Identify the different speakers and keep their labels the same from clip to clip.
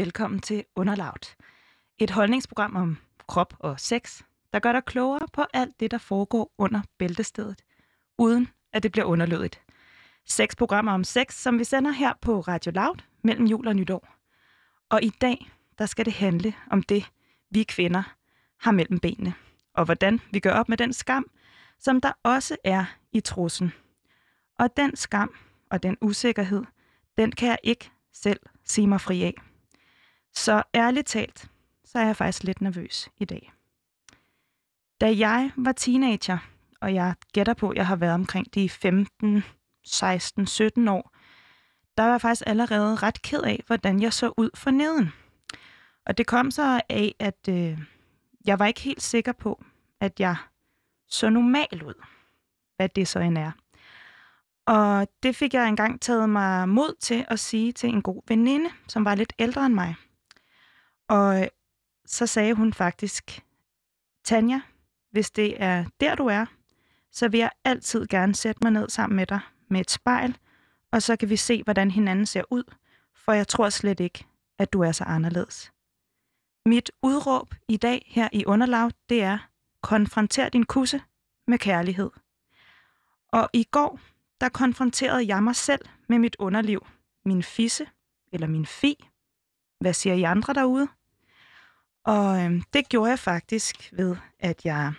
Speaker 1: velkommen til Underlaut. Et holdningsprogram om krop og sex, der gør dig klogere på alt det, der foregår under bæltestedet, uden at det bliver underlødigt. Seks programmer om sex, som vi sender her på Radio Loud mellem jul og nytår. Og i dag, der skal det handle om det, vi kvinder har mellem benene, og hvordan vi gør op med den skam, som der også er i trussen. Og den skam og den usikkerhed, den kan jeg ikke selv sige mig fri af. Så ærligt talt, så er jeg faktisk lidt nervøs i dag. Da jeg var teenager, og jeg gætter på, at jeg har været omkring de 15, 16, 17 år, der var jeg faktisk allerede ret ked af, hvordan jeg så ud for neden. Og det kom så af, at øh, jeg var ikke helt sikker på, at jeg så normal ud, hvad det så end er. Og det fik jeg engang taget mig mod til at sige til en god veninde, som var lidt ældre end mig. Og øh, så sagde hun faktisk, Tanja, hvis det er der, du er, så vil jeg altid gerne sætte mig ned sammen med dig med et spejl, og så kan vi se, hvordan hinanden ser ud, for jeg tror slet ikke, at du er så anderledes. Mit udråb i dag her i Underlav, det er, konfronter din kusse med kærlighed. Og i går, der konfronterede jeg mig selv med mit underliv, min fisse eller min fi. Hvad siger I andre derude? Og øhm, det gjorde jeg faktisk ved, at jeg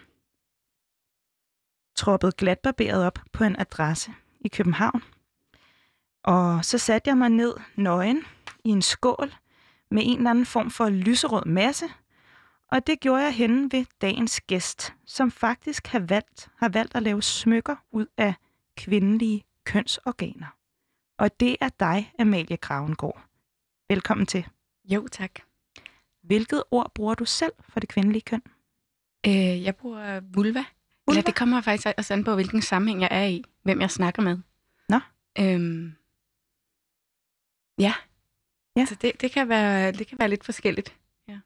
Speaker 1: troppede glatbarberet op på en adresse i København. Og så satte jeg mig ned nøgen i en skål med en eller anden form for lyserød masse. Og det gjorde jeg henne ved dagens gæst, som faktisk har valgt, har valgt at lave smykker ud af kvindelige kønsorganer. Og det er dig, Amalie Gravengård. Velkommen til.
Speaker 2: Jo, tak.
Speaker 1: Hvilket ord bruger du selv for det kvindelige køn?
Speaker 2: Øh, jeg bruger vulva. vulva. Eller det kommer faktisk også an på, hvilken sammenhæng jeg er i. Hvem jeg snakker med.
Speaker 1: Nå.
Speaker 2: Øhm, ja.
Speaker 1: Ja.
Speaker 2: Så det, det, kan være, det kan være lidt forskelligt. Ja.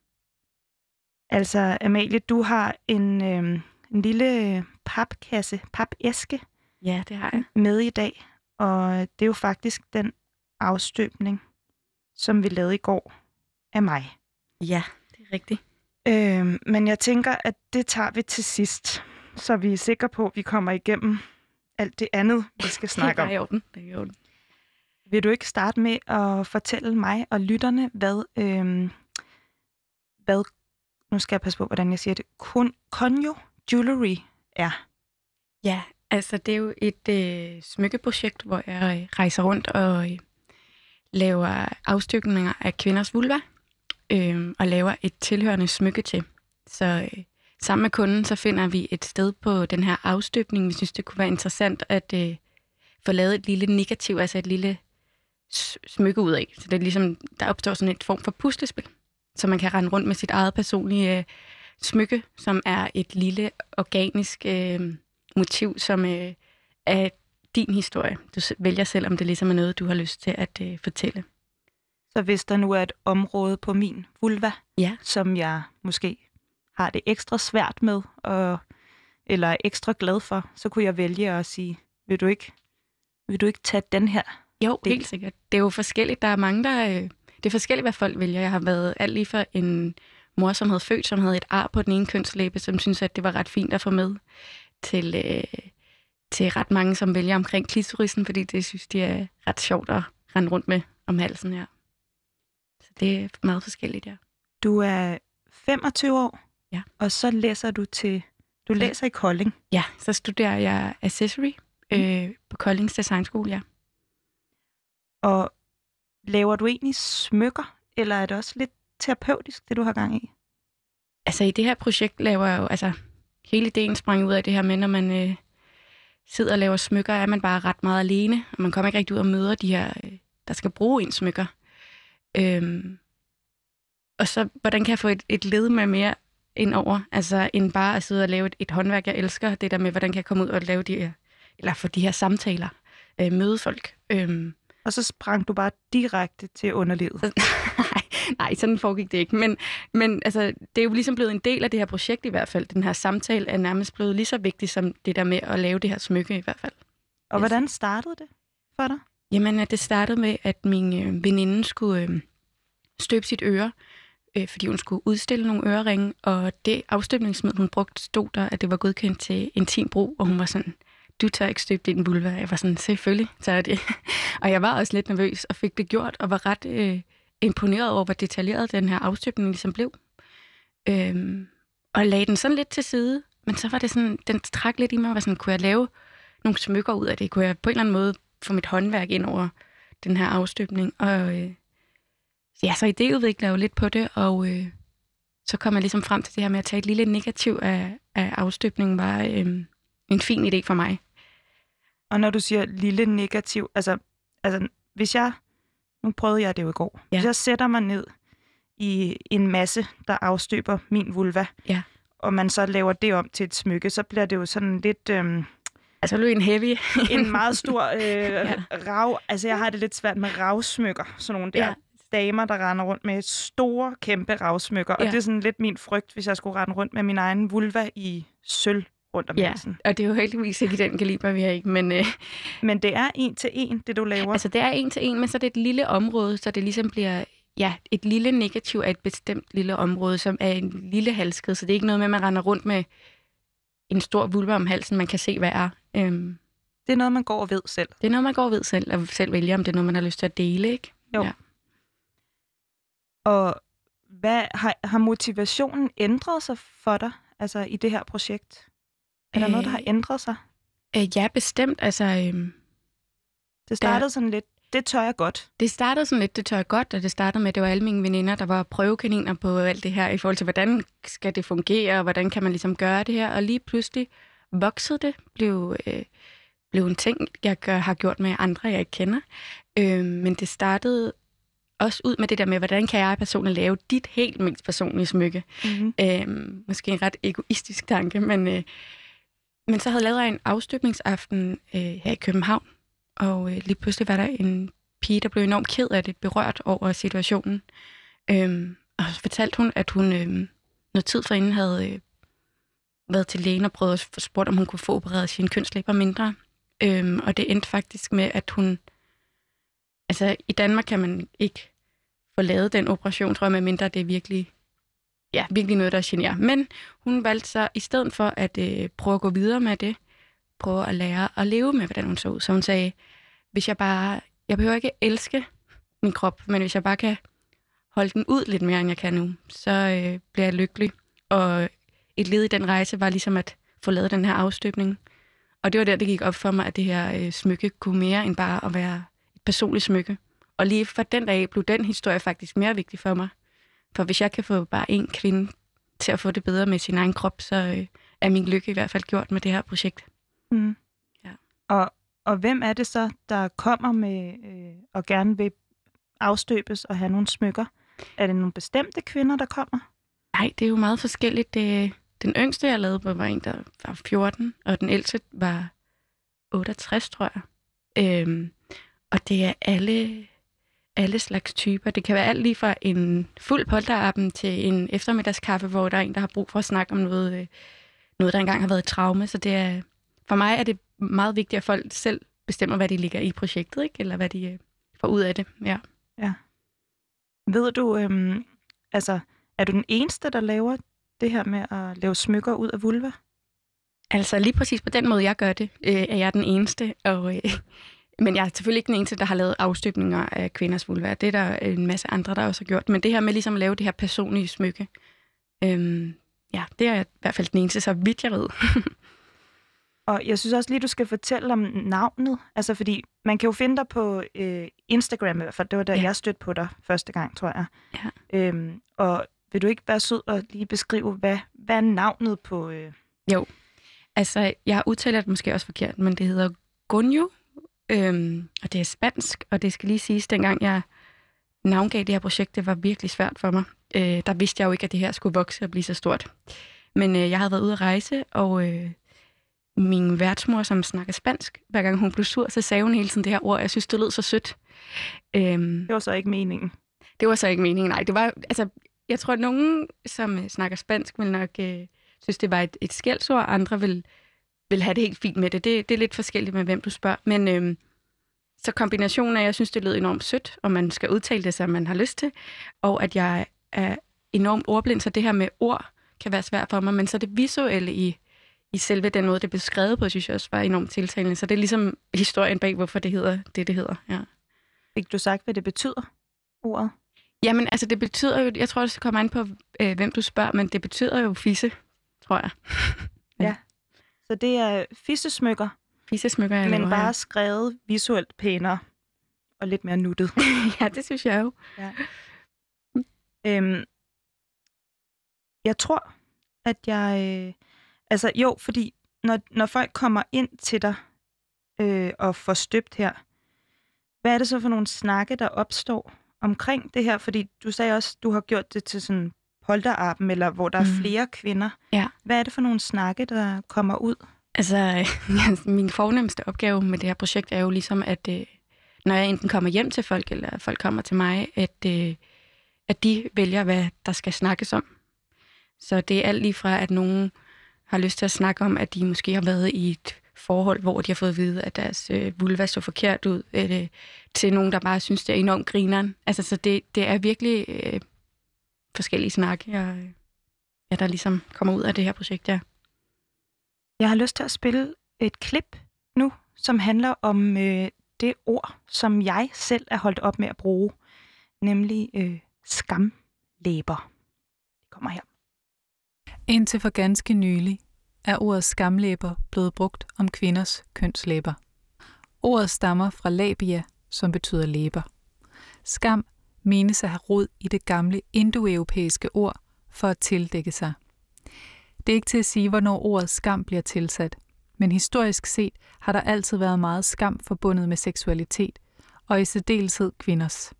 Speaker 1: Altså, Amalie, du har en, øh, en lille papkasse, papæske
Speaker 2: Ja, det har jeg.
Speaker 1: med i dag. Og det er jo faktisk den afstøbning, som vi lavede i går af mig.
Speaker 2: Ja, det er rigtigt.
Speaker 1: Øh, men jeg tænker, at det tager vi til sidst, så vi er sikre på, at vi kommer igennem alt det andet, vi skal snakke om.
Speaker 2: Det er i orden. Det er i orden.
Speaker 1: Vil du ikke starte med at fortælle mig og lytterne, hvad, øh, hvad nu skal jeg passe på, hvordan jeg siger det, Kun, Conjo Jewelry er?
Speaker 2: Ja, altså det er jo et øh, smykkeprojekt, hvor jeg øh, rejser rundt og øh, laver afstykninger af kvinders vulva, øh, og laver et tilhørende smykke til. Så øh, sammen med kunden, så finder vi et sted på den her afstøbning. Vi synes, det kunne være interessant at øh, få lavet et lille negativ, altså et lille smykke ud af. Så det er ligesom, der opstår sådan et form for puslespil, så man kan rende rundt med sit eget personlige øh, smykke, som er et lille organisk øh, motiv, som øh, er din historie. Du vælger selv, om det ligesom er noget, du har lyst til at øh, fortælle.
Speaker 1: Så hvis der nu er et område på min vulva,
Speaker 2: Ja.
Speaker 1: som jeg måske har det ekstra svært med, og, eller er ekstra glad for, så kunne jeg vælge at sige, vil du ikke, vil du ikke tage den her?
Speaker 2: Jo,
Speaker 1: det...
Speaker 2: helt sikkert. Det er jo forskelligt. Der er mange, der... Øh, det er forskelligt, hvad folk vælger. Jeg har været alt lige for en mor, som havde født, som havde et ar på den ene kønslæbe, som synes, at det var ret fint at få med, til, øh, til ret mange, som vælger omkring klitorisen, fordi det synes de er ret sjovt at rende rundt med om halsen her. Det er meget forskelligt, ja.
Speaker 1: Du er 25 år,
Speaker 2: Ja.
Speaker 1: og så læser du til, du
Speaker 2: Ja.
Speaker 1: læser i Kolding.
Speaker 2: Ja, så studerer jeg accessory øh, på Koldings Designskole, ja.
Speaker 1: Og laver du egentlig smykker, eller er det også lidt terapeutisk, det du har gang i?
Speaker 2: Altså i det her projekt laver jeg jo, altså hele ideen sprang ud af det her med, når man øh, sidder og laver smykker, er man bare ret meget alene, og man kommer ikke rigtig ud og møder de her, øh, der skal bruge ens smykker. Øhm, og så, hvordan kan jeg få et, et led med mere ind over, altså end bare at sidde og lave et, et håndværk, jeg elsker, det der med, hvordan kan jeg komme ud og lave de her, eller få de her samtaler, øh, møde folk. Øhm,
Speaker 1: Og så sprang du bare direkte til underlivet.
Speaker 2: nej, nej, sådan foregik det ikke. Men, men altså, det er jo ligesom blevet en del af det her projekt i hvert fald. Den her samtale er nærmest blevet lige så vigtig som det der med at lave det her smykke i hvert fald.
Speaker 1: Og
Speaker 2: Yes.
Speaker 1: hvordan startede det for dig?
Speaker 2: Jamen, at det startede med, at min øh, veninde skulle øh, støbe sit øre, øh, fordi hun skulle udstille nogle øreringe, og det afstøbningsmiddel, hun brugte, stod der, at det var godkendt til intim brug, og hun var sådan, du tør ikke støbe din vulva. Jeg var sådan, selvfølgelig tør jeg det. og jeg var også lidt nervøs og fik det gjort, og var ret øh, imponeret over, hvor detaljeret den her afstøbning ligesom blev. Øhm, og lagde den sådan lidt til side, men så var det sådan, den trak lidt i mig, og var sådan, kunne jeg lave nogle smykker ud af det? Kunne jeg på en eller anden måde få mit håndværk ind over den her afstøbning? Og øh, ja, så idéudvikler jeg jo lidt på det, og øh, så kom jeg ligesom frem til det her med at tage et lille negativ af, af afstøbningen, var øh, en fin idé for mig.
Speaker 1: Og når du siger lille negativ, altså, altså hvis jeg, nu prøvede jeg det jo i går, ja. hvis jeg sætter mig ned i en masse, der afstøber min vulva,
Speaker 2: ja.
Speaker 1: og man så laver det om til et smykke, så bliver det jo sådan lidt... Øhm,
Speaker 2: altså du en heavy.
Speaker 1: en meget stor øh, ja. rav... Altså jeg har det lidt svært med ravsmykker, sådan nogle der ja. damer, der render rundt med store, kæmpe ravsmykker. Ja. Og det er sådan lidt min frygt, hvis jeg skulle rende rundt med min egen vulva i sølv rundt om
Speaker 2: ja,
Speaker 1: halsen.
Speaker 2: og det er jo heldigvis ikke i den kaliber, vi har ikke, men... Øh,
Speaker 1: men det er en til en, det du laver?
Speaker 2: Altså, det er en til en, men så er det et lille område, så det ligesom bliver ja, et lille negativ af et bestemt lille område, som er en lille halskæde, så det er ikke noget med, at man render rundt med en stor vulva om halsen, man kan se, hvad er. Øhm,
Speaker 1: det er noget, man går og ved selv.
Speaker 2: Det er noget, man går og ved selv, og selv vælger, om det er noget, man har lyst til at dele, ikke?
Speaker 1: Jo. Ja. Og hvad, har, har motivationen ændret sig for dig, altså i det her projekt? Er der øh, noget, der har øh, ændret sig?
Speaker 2: Øh, ja, bestemt. Altså, øh,
Speaker 1: det startede der, sådan lidt, det tør jeg godt.
Speaker 2: Det startede sådan lidt, det tør jeg godt, og det startede med, at det var alle mine veninder, der var prøvekaniner på alt det her, i forhold til, hvordan skal det fungere, og hvordan kan man ligesom gøre det her. Og lige pludselig voksede det, blev, øh, blev en ting, jeg gør, har gjort med andre, jeg ikke kender. Øh, men det startede også ud med det der med, hvordan kan jeg personligt lave dit helt mest personlige smykke. Mm-hmm. Øh, måske en ret egoistisk tanke, men... Øh, men så havde jeg lavet en afstøbningsaften øh, her i København, og øh, lige pludselig var der en pige, der blev enormt ked af det, berørt over situationen. Øhm, og så fortalte hun, at hun øh, noget tid forinden havde øh, været til lægen og prøvet at spurgt, om hun kunne få opereret sine kønslæber mindre. Øhm, og det endte faktisk med, at hun... Altså, i Danmark kan man ikke få lavet den operation, tror jeg, medmindre det er virkelig ja, virkelig noget, der generer. Men hun valgte så, i stedet for at øh, prøve at gå videre med det, prøve at lære at leve med, hvordan hun så ud. Så hun sagde, hvis jeg bare, jeg behøver ikke elske min krop, men hvis jeg bare kan holde den ud lidt mere, end jeg kan nu, så øh, bliver jeg lykkelig. Og et led i den rejse var ligesom at få lavet den her afstøbning. Og det var der, det gik op for mig, at det her øh, smykke kunne mere end bare at være et personligt smykke. Og lige fra den dag blev den historie faktisk mere vigtig for mig. For hvis jeg kan få bare en kvinde til at få det bedre med sin egen krop, så øh, er min lykke i hvert fald gjort med det her projekt.
Speaker 1: Mm. Ja. Og, og hvem er det så, der kommer med øh, og gerne vil afstøbes og have nogle smykker? Er det nogle bestemte kvinder, der kommer?
Speaker 2: Nej, det er jo meget forskelligt. Det, den yngste, jeg lavede på, var en, der var 14, og den ældste var 68, tror jeg. Øhm, og det er alle alle slags typer. Det kan være alt lige fra en fuld polterappen til en eftermiddagskaffe, hvor der er en, der har brug for at snakke om noget, øh, noget der engang har været et traume. Så det er, for mig er det meget vigtigt, at folk selv bestemmer, hvad de ligger i projektet, ikke? eller hvad de øh, får ud af det. Ja.
Speaker 1: ja. Ved du, øhm, altså, er du den eneste, der laver det her med at lave smykker ud af vulva?
Speaker 2: Altså lige præcis på den måde, jeg gør det, øh, er jeg den eneste. Og øh, men jeg er selvfølgelig ikke den eneste, der har lavet afstøbninger af kvinders vulva. Det er der en masse andre, der også har gjort. Men det her med ligesom at lave det her personlige smykke, øhm, ja, det er i hvert fald den eneste, så vidt jeg ved.
Speaker 1: og jeg synes også lige, du skal fortælle om navnet. Altså, fordi man kan jo finde dig på øh, Instagram i hvert fald. Det var der, ja. jeg stødte på dig første gang, tror jeg. Ja. Øhm, og vil du ikke være sød og lige beskrive, hvad, hvad er navnet på... Øh...
Speaker 2: Jo, altså, jeg udtaler det måske også forkert, men det hedder Gunjo Øhm, og det er spansk, og det skal lige siges, dengang jeg navngav det her projekt, det var virkelig svært for mig. Øh, der vidste jeg jo ikke, at det her skulle vokse og blive så stort. Men øh, jeg havde været ude at rejse, og øh, min værtsmor, som snakker spansk, hver gang hun blev sur, så sagde hun hele tiden det her ord. Jeg synes, det lød så sødt.
Speaker 1: Øhm, det var så ikke meningen.
Speaker 2: Det var så ikke meningen, nej. Det var, altså, jeg tror, at nogen, som øh, snakker spansk, vil nok øh, synes, det var et, et skældsord. Andre vil vil have det helt fint med det. Det, det er lidt forskelligt med, hvem du spørger. Men øhm, så kombinationen af, at jeg synes, det lød enormt sødt, og man skal udtale det, som man har lyst til, og at jeg er enormt ordblind, så det her med ord kan være svært for mig, men så det visuelle i, i selve den måde, det blev skrevet på, synes jeg også var enormt tiltalende. Så det er ligesom historien bag, hvorfor det hedder det, det hedder. Ja.
Speaker 1: Fik du sagt, hvad det betyder, ordet?
Speaker 2: Jamen, altså det betyder jo, jeg tror, det kommer an på, øh, hvem du spørger, men det betyder jo fisse, tror jeg.
Speaker 1: ja. Så det er fissesmykker,
Speaker 2: Fissesmykker, jeg
Speaker 1: men
Speaker 2: laver,
Speaker 1: bare
Speaker 2: ja.
Speaker 1: skrevet visuelt pænere og lidt mere nuttet.
Speaker 2: ja, det synes jeg jo.
Speaker 1: Ja. Øhm, jeg tror, at jeg... Øh, altså jo, fordi når, når folk kommer ind til dig øh, og får støbt her, hvad er det så for nogle snakke, der opstår omkring det her? Fordi du sagde også, du har gjort det til sådan polterarben, eller hvor der er
Speaker 2: Mhm.
Speaker 1: flere kvinder.
Speaker 2: Ja.
Speaker 1: Hvad er det for nogle snakke, der kommer ud?
Speaker 2: Altså, min fornemmeste opgave med det her projekt er jo ligesom, at øh, når jeg enten kommer hjem til folk, eller folk kommer til mig, at, øh, at de vælger, hvad der skal snakkes om. Så det er alt lige fra, at nogen har lyst til at snakke om, at de måske har været i et forhold, hvor de har fået at vide, at deres øh, vulva så forkert ud, øh, til nogen, der bare synes, det er enormt grineren. Altså, så det, det er virkelig øh, forskellige snakke, jeg, ja, der ligesom kommer ud af det her projekt, ja.
Speaker 1: Jeg har lyst til at spille et klip nu, som handler om øh, det ord, som jeg selv er holdt op med at bruge, nemlig øh, skamlæber. Det kommer her.
Speaker 3: Indtil for ganske nylig er ordet skamlæber blevet brugt om kvinders kønslæber. Ordet stammer fra labia, som betyder læber. Skam menes at have rod i det gamle indoeuropæiske ord for at tildække sig. Det er ikke til at sige, hvornår ordet skam bliver tilsat, men historisk set har der altid været meget skam forbundet med seksualitet, og i særdeleshed kvinders.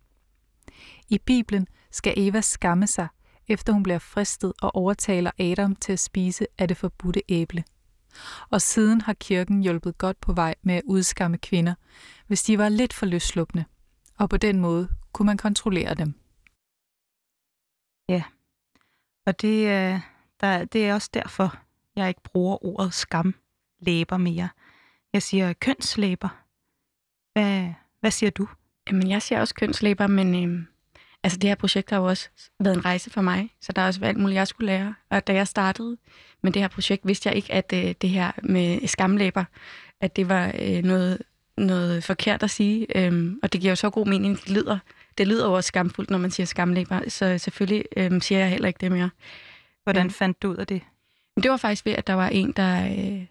Speaker 3: I Bibelen skal Eva skamme sig, efter hun bliver fristet og overtaler Adam til at spise af det forbudte æble. Og siden har kirken hjulpet godt på vej med at udskamme kvinder, hvis de var lidt for løsslupne, og på den måde kunne man kontrollere dem.
Speaker 1: Og det, øh, der, det er også derfor, jeg ikke bruger ordet skamlæber mere. Jeg siger kønslæber. Hvad, hvad siger du?
Speaker 2: Jamen, jeg siger også kønslæber, men øhm, altså, det her projekt har jo også været en rejse for mig, så der er også alt muligt, jeg skulle lære. Og da jeg startede med det her projekt, vidste jeg ikke, at øh, det her med skamlæber, at det var øh, noget, noget forkert at sige. Øhm, og det giver jo så god mening. Det lyder, det lyder jo også skamfuldt, når man siger skamlæber, så selvfølgelig øhm, siger jeg heller ikke det mere.
Speaker 1: Hvordan
Speaker 2: Ja.
Speaker 1: fandt du ud af det?
Speaker 2: Det var faktisk ved, at der var en, der... Øh,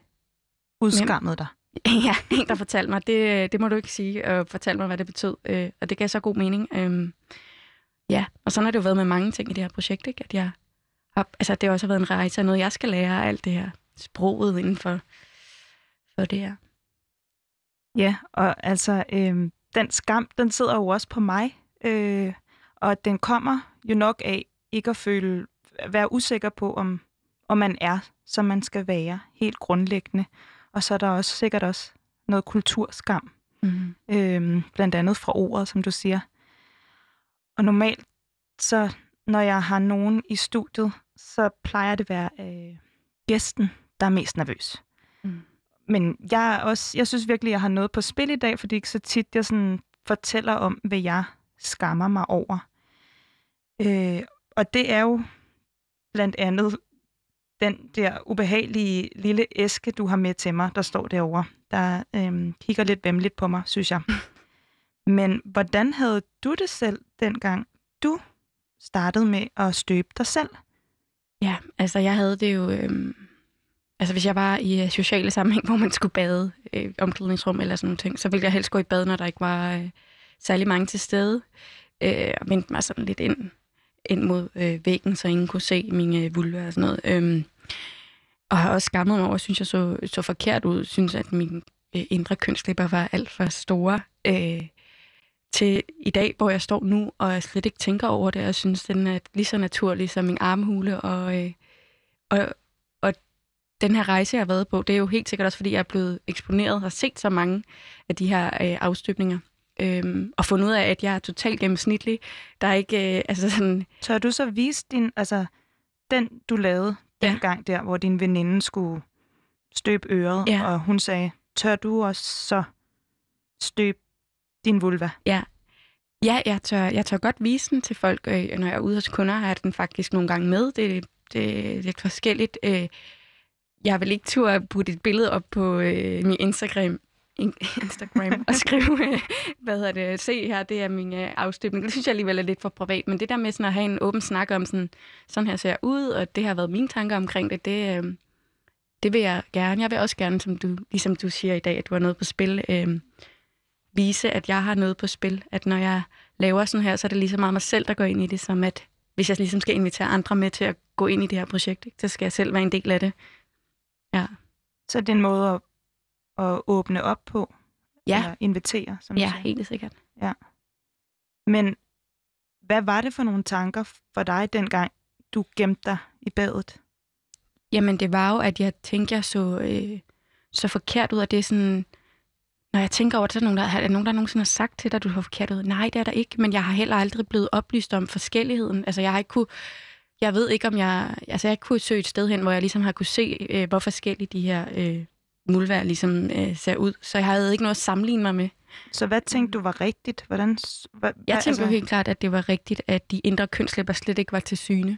Speaker 1: Udskammede dig?
Speaker 2: ja, en, der fortalte mig, det, det må du ikke sige, og fortalte mig, hvad det betød. Øh, og det gav så god mening. Øhm, ja, og sådan har det jo været med mange ting i det her projekt, ikke? At jeg har, altså, det har også været en rejse af noget, jeg skal lære alt det her sproget inden for, for det her.
Speaker 1: Ja, og altså, øh, den skam, den sidder jo også på mig, øh, og den kommer jo nok af ikke at føle, være usikker på, om, om man er, som man skal være, helt grundlæggende. Og så er der også sikkert også noget kulturskam,
Speaker 2: Mm.
Speaker 1: øh, blandt andet fra ordet, som du siger. Og normalt, så når jeg har nogen i studiet, så plejer det at være øh, gæsten, der er mest nervøs.
Speaker 2: Mm.
Speaker 1: Men jeg, er også, jeg synes virkelig, jeg har noget på spil i dag, fordi det ikke så tit, jeg sådan fortæller om, hvad jeg skammer mig over. Øh, og det er jo blandt andet den der ubehagelige lille æske, du har med til mig, der står derovre, der øh, kigger lidt vemmeligt på mig, synes jeg. Men hvordan havde du det selv, dengang du startede med at støbe dig selv?
Speaker 2: Ja, altså jeg havde det jo... Øh... altså hvis jeg var i øh, sociale sammenhæng, hvor man skulle bade, øh, omklædningsrum eller sådan noget ting, så ville jeg helst gå i bad, når der ikke var øh, særlig mange til stede. Øh, og vendte mig sådan lidt ind, ind mod øh, væggen, så ingen kunne se mine øh, vulva og sådan noget. Øh, og har også skammet mig over, synes jeg så, så forkert ud. Synes, at mine øh, indre kønslæber var alt for store. Øh, til i dag, hvor jeg står nu, og jeg slet ikke tænker over det, og jeg synes, den er lige så naturlig som min armhule, og, øh, og, og den her rejse, jeg har været på, det er jo helt sikkert også, fordi jeg er blevet eksponeret og set så mange af de her øh, afstøbninger, øhm, og fundet ud af, at jeg er totalt gennemsnitlig. Der er ikke, øh, altså sådan,
Speaker 1: Tør du så vise din, altså den du lavede
Speaker 2: Ja.
Speaker 1: dengang der, hvor din veninde skulle støbe øret,
Speaker 2: Ja.
Speaker 1: og hun sagde, tør du også så støbe din vulva?
Speaker 2: Ja, ja jeg, tør, jeg tør godt vise den til folk. Øh, når jeg er ude hos kunder, har jeg den faktisk nogle gange med. Det, det, det er lidt forskelligt. Øh, jeg vil ikke turde putte et billede op på øh, min Instagram, Instagram og skrive, øh, hvad hedder det, se her, det er min øh, afstøbning. Det synes jeg alligevel er lidt for privat, men det der med sådan at have en åben snak om sådan, sådan her ser jeg ud, og det har været mine tanker omkring det, det, øh, det vil jeg gerne. Jeg vil også gerne, som du, ligesom du siger i dag, at du har noget på spil, øh, vise, at jeg har noget på spil. At når jeg laver sådan her, så er det lige så meget mig selv, der går ind i det, som at hvis jeg ligesom skal invitere andre med til at gå ind i det her projekt, ikke, så skal jeg selv være en del af det. Ja.
Speaker 1: Så det er en måde at, at åbne op på?
Speaker 2: Ja.
Speaker 1: Eller invitere, som
Speaker 2: Ja,
Speaker 1: siger.
Speaker 2: helt sikkert.
Speaker 1: Men hvad var det for nogle tanker for dig dengang, du gemte dig i badet?
Speaker 2: Jamen, det var jo, at jeg tænkte, jeg så, øh, så forkert ud, og det er sådan... Når jeg tænker over det, er der nogen, der, er der nogen, der nogensinde har sagt til dig, at du har forkert ud. Nej, det er der ikke, men jeg har heller aldrig blevet oplyst om forskelligheden. Altså, jeg har ikke kunne... Jeg ved ikke, om jeg... Altså, jeg kunne søge et sted hen, hvor jeg ligesom har kunne se, øh, hvor forskellige de her øh, mulvær ligesom øh, ser ud. Så jeg havde ikke noget at sammenligne mig med.
Speaker 1: Så hvad tænkte du var rigtigt? Hvordan, hvad,
Speaker 2: Jeg tænkte jo helt klart, at det var rigtigt, at de indre kønslæber slet ikke var til syne.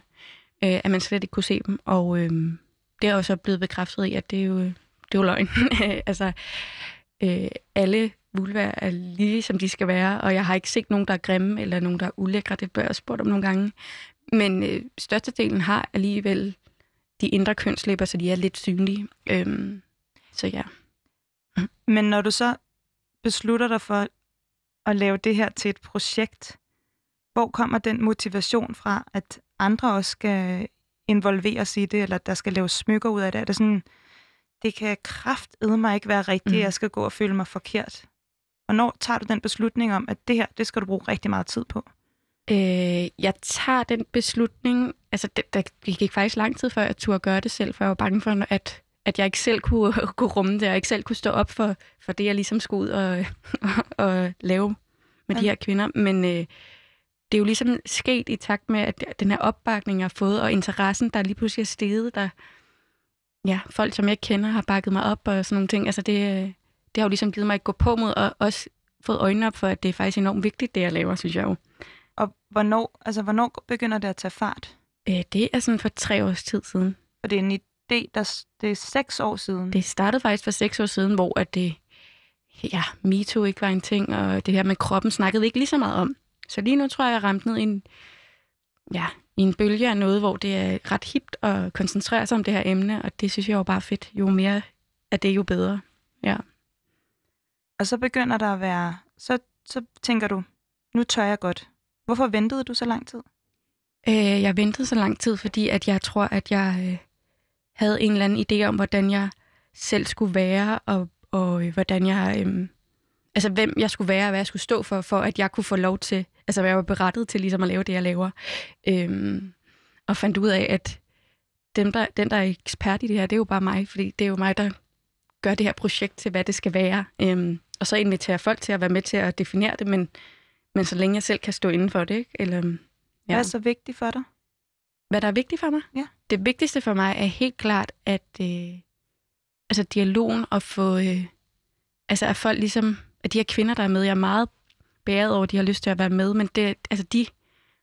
Speaker 2: Øh, at man slet ikke kunne se dem. Og øh, det er jo så blevet bekræftet i, at det er jo, det er jo løgn. altså, øh, alle vulvaer er lige som de skal være, og jeg har ikke set nogen, der er grimme, eller nogen, der er ulækre. Det bliver jeg spurgt om nogle gange. Men øh, størstedelen har alligevel de indre kønslæber, så de er lidt synlige. Øhm, så ja.
Speaker 1: Men når du så beslutter dig for at lave det her til et projekt, hvor kommer den motivation fra, at andre også skal involveres i det, eller at der skal laves smykker ud af det? Er det sådan, det kan kraftedme mig ikke være rigtigt,
Speaker 2: Mm.
Speaker 1: jeg skal gå og føle mig forkert? Hvornår tager du den beslutning om, at det her, det skal du bruge rigtig meget tid på?
Speaker 2: Øh, jeg tager den beslutning, altså det, der det gik faktisk lang tid før jeg turde gøre det selv, for jeg var bange for, at, at jeg ikke selv kunne, kunne rumme det, og ikke selv kunne stå op for, for det, jeg ligesom skulle ud og, og, og lave med de
Speaker 1: Ja.
Speaker 2: her kvinder. Men øh, det er jo ligesom sket i takt med, at den her opbakning, jeg har fået, og interessen, der lige pludselig er steget, der ja, folk, som jeg kender, har bakket mig op og sådan nogle ting. Altså det, øh, det har jo ligesom givet mig et gå på mod, og også fået øjnene op for, at det er faktisk enormt vigtigt, det jeg laver, synes jeg jo.
Speaker 1: Og hvornår, altså, hvornår begynder det at tage fart?
Speaker 2: Øh, det er sådan for tre års tid siden.
Speaker 1: For det er en idé, der det er seks år siden.
Speaker 2: Det startede faktisk for seks år siden, hvor at det, ja, MeToo ikke var en ting, og det her med kroppen snakkede vi ikke lige så meget om. Så lige nu tror jeg, jeg er ramt ned i en, ja, i en bølge af noget, hvor det er ret hipt at koncentrere sig om det her emne, og det synes jeg jo bare fedt. Jo mere af det, jo bedre.
Speaker 1: Og så begynder der at være, så, så tænker du, nu tør jeg godt. Hvorfor ventede du så lang tid?
Speaker 2: Øh, jeg ventede så lang tid, fordi at jeg tror, at jeg øh, havde en eller anden idé om, hvordan jeg selv skulle være, og, og øh, hvordan jeg... Øh, altså, hvem jeg skulle være, og hvad jeg skulle stå for, for at jeg kunne få lov til... Altså, jeg var berettet til ligesom at lave det, jeg laver. Øh, og fandt ud af, at dem, der, den, der er ekspert i det her, det er jo bare mig, fordi det er jo mig, der gør det her projekt til, hvad det skal være. Øh, og så inviterer folk til at være med til at definere det, men, men så længe jeg selv kan stå inden for det, ikke? Eller,
Speaker 1: Ja. Hvad er så vigtigt for dig?
Speaker 2: hvad der er vigtigt for mig?
Speaker 1: Ja.
Speaker 2: Det vigtigste for mig er helt klart, at øh, altså dialogen og få... Øh, altså at folk ligesom... At de her kvinder, der er med, jeg er meget bæret over, at de har lyst til at være med, men det, altså de